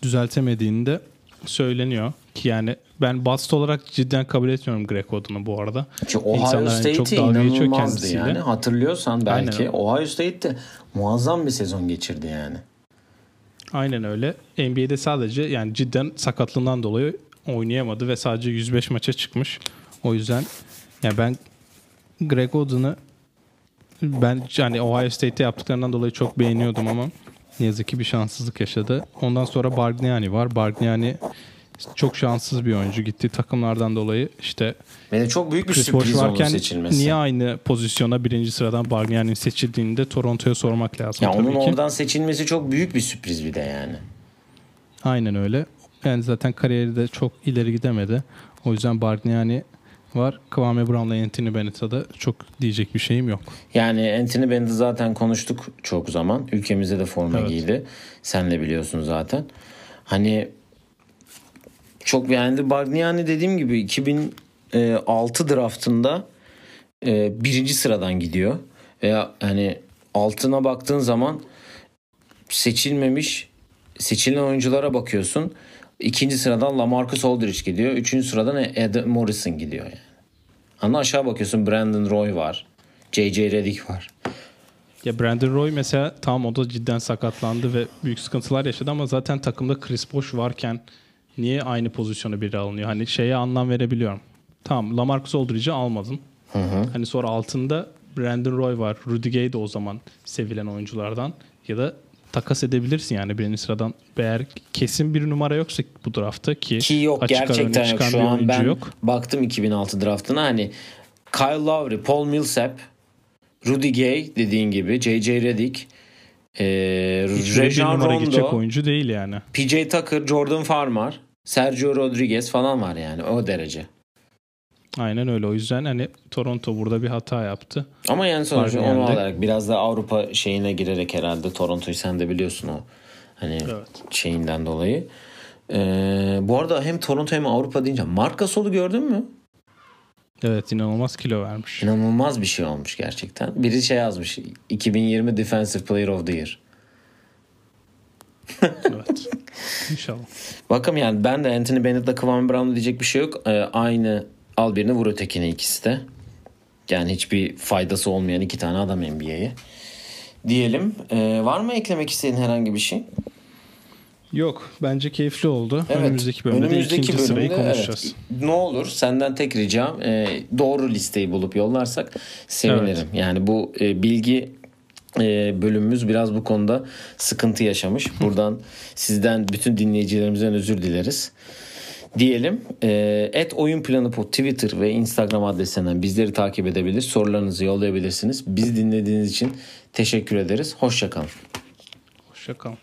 düzeltemediğini de söyleniyor. Ki yani ben bast olarak cidden kabul etmiyorum Greg Oden'ı bu arada. Ki Ohio İnsanlar yani çok State'i dalga geçiyor kendisiyle. yani. Hatırlıyorsan belki Aynen. Ohio State'de muazzam bir sezon geçirdi yani. Aynen öyle. NBA'de sadece yani cidden sakatlığından dolayı oynayamadı ve sadece 105 maça çıkmış. O yüzden yani ben Greg Oden'ı ben yani Ohio State'te yaptıklarından dolayı çok beğeniyordum ama ne yazık ki bir şanssızlık yaşadı. Ondan sonra Bargnani var. Bargnani çok şanssız bir oyuncu. Gittiği takımlardan dolayı işte Ve çok büyük bir Chris Bosh sürpriz onun varken seçilmesi. niye aynı pozisyona birinci sıradan Bargnani'nin seçildiğini de Toronto'ya sormak lazım Ya tabii onun ki. oradan seçilmesi çok büyük bir sürpriz bir de yani. Aynen öyle. Yani zaten kariyeri de çok ileri gidemedi. O yüzden Bargnani var. Kwame Brown'la Anthony Bennett'a da çok diyecek bir şeyim yok. Yani Anthony Bennett'i zaten konuştuk çok zaman. Ülkemizde de forma Evet. giydi. Sen de biliyorsun zaten. Hani çok beğendi. Bargnani dediğim gibi 2006 draftında e, birinci sıradan gidiyor. Veya hani altına baktığın zaman seçilmemiş seçilen oyunculara bakıyorsun. İkinci sıradan LaMarcus Aldridge gidiyor. Üçüncü sıradan Ed Morrison gidiyor yani. Ama aşağı bakıyorsun Brandon Roy var. J.J. Redick var. Ya Brandon Roy mesela tam o da cidden sakatlandı ve büyük sıkıntılar yaşadı ama zaten takımda Chris Bosh varken niye aynı pozisyona biri alınıyor? Hani şeye anlam verebiliyorum. Tamam Lamarcus Aldridge'i almadın. Hani sonra altında Brandon Roy var. Rudy Gay de o zaman sevilen oyunculardan. Ya da takas edebilirsin yani birinci sıradan. Eğer kesin bir numara yoksa bu draftta ki, Ki yok açık gerçekten yok. Şu an ben yok. baktım 2006 draftına hani Kyle Lowry, Paul Millsap, Rudy Gay dediğin gibi, J.J. Redick, e, bir Rajon numara gidecek Rondo, oyuncu değil yani. PJ Tucker, Jordan Farmer, Sergio Rodriguez falan var yani o derece. Aynen öyle. O yüzden hani Toronto burada bir hata yaptı. Ama yani sonuçta onu alarak biraz da Avrupa şeyine girerek herhalde Toronto'yu sen de biliyorsun o hani Evet. şeyinden dolayı. Ee, bu arada hem Toronto hem Avrupa deyince Marc Gasol'u gördün mü? Evet inanılmaz kilo vermiş. İnanılmaz bir şey olmuş gerçekten. Biri şey yazmış. 2020 Defensive Player of the Year. evet. İnşallah. Bakalım yani ben de Anthony Bennett'la Kevin Brown'la diyecek bir şey yok. Ee, aynı al birini vur ötekine ikisi de. Yani hiçbir faydası olmayan iki tane adam NBA'ye. Diyelim. Ee, var mı eklemek istediğin herhangi bir şey? Yok bence keyifli oldu. Evet. Önümüzdeki bölümde de Önümüzdeki ikinci sırayı bölümde, konuşacağız. evet. Ne olur senden tek ricam e, doğru listeyi bulup yollarsak sevinirim. Yani bu e, bilgi e, bölümümüz biraz bu konuda sıkıntı yaşamış. Buradan sizden bütün dinleyicilerimizden özür dileriz. Diyelim. E, et oyun planı pod Twitter ve Instagram adresinden bizleri takip edebilir. Sorularınızı yollayabilirsiniz. Biz dinlediğiniz için teşekkür ederiz. Hoşçakalın. Hoşçakalın.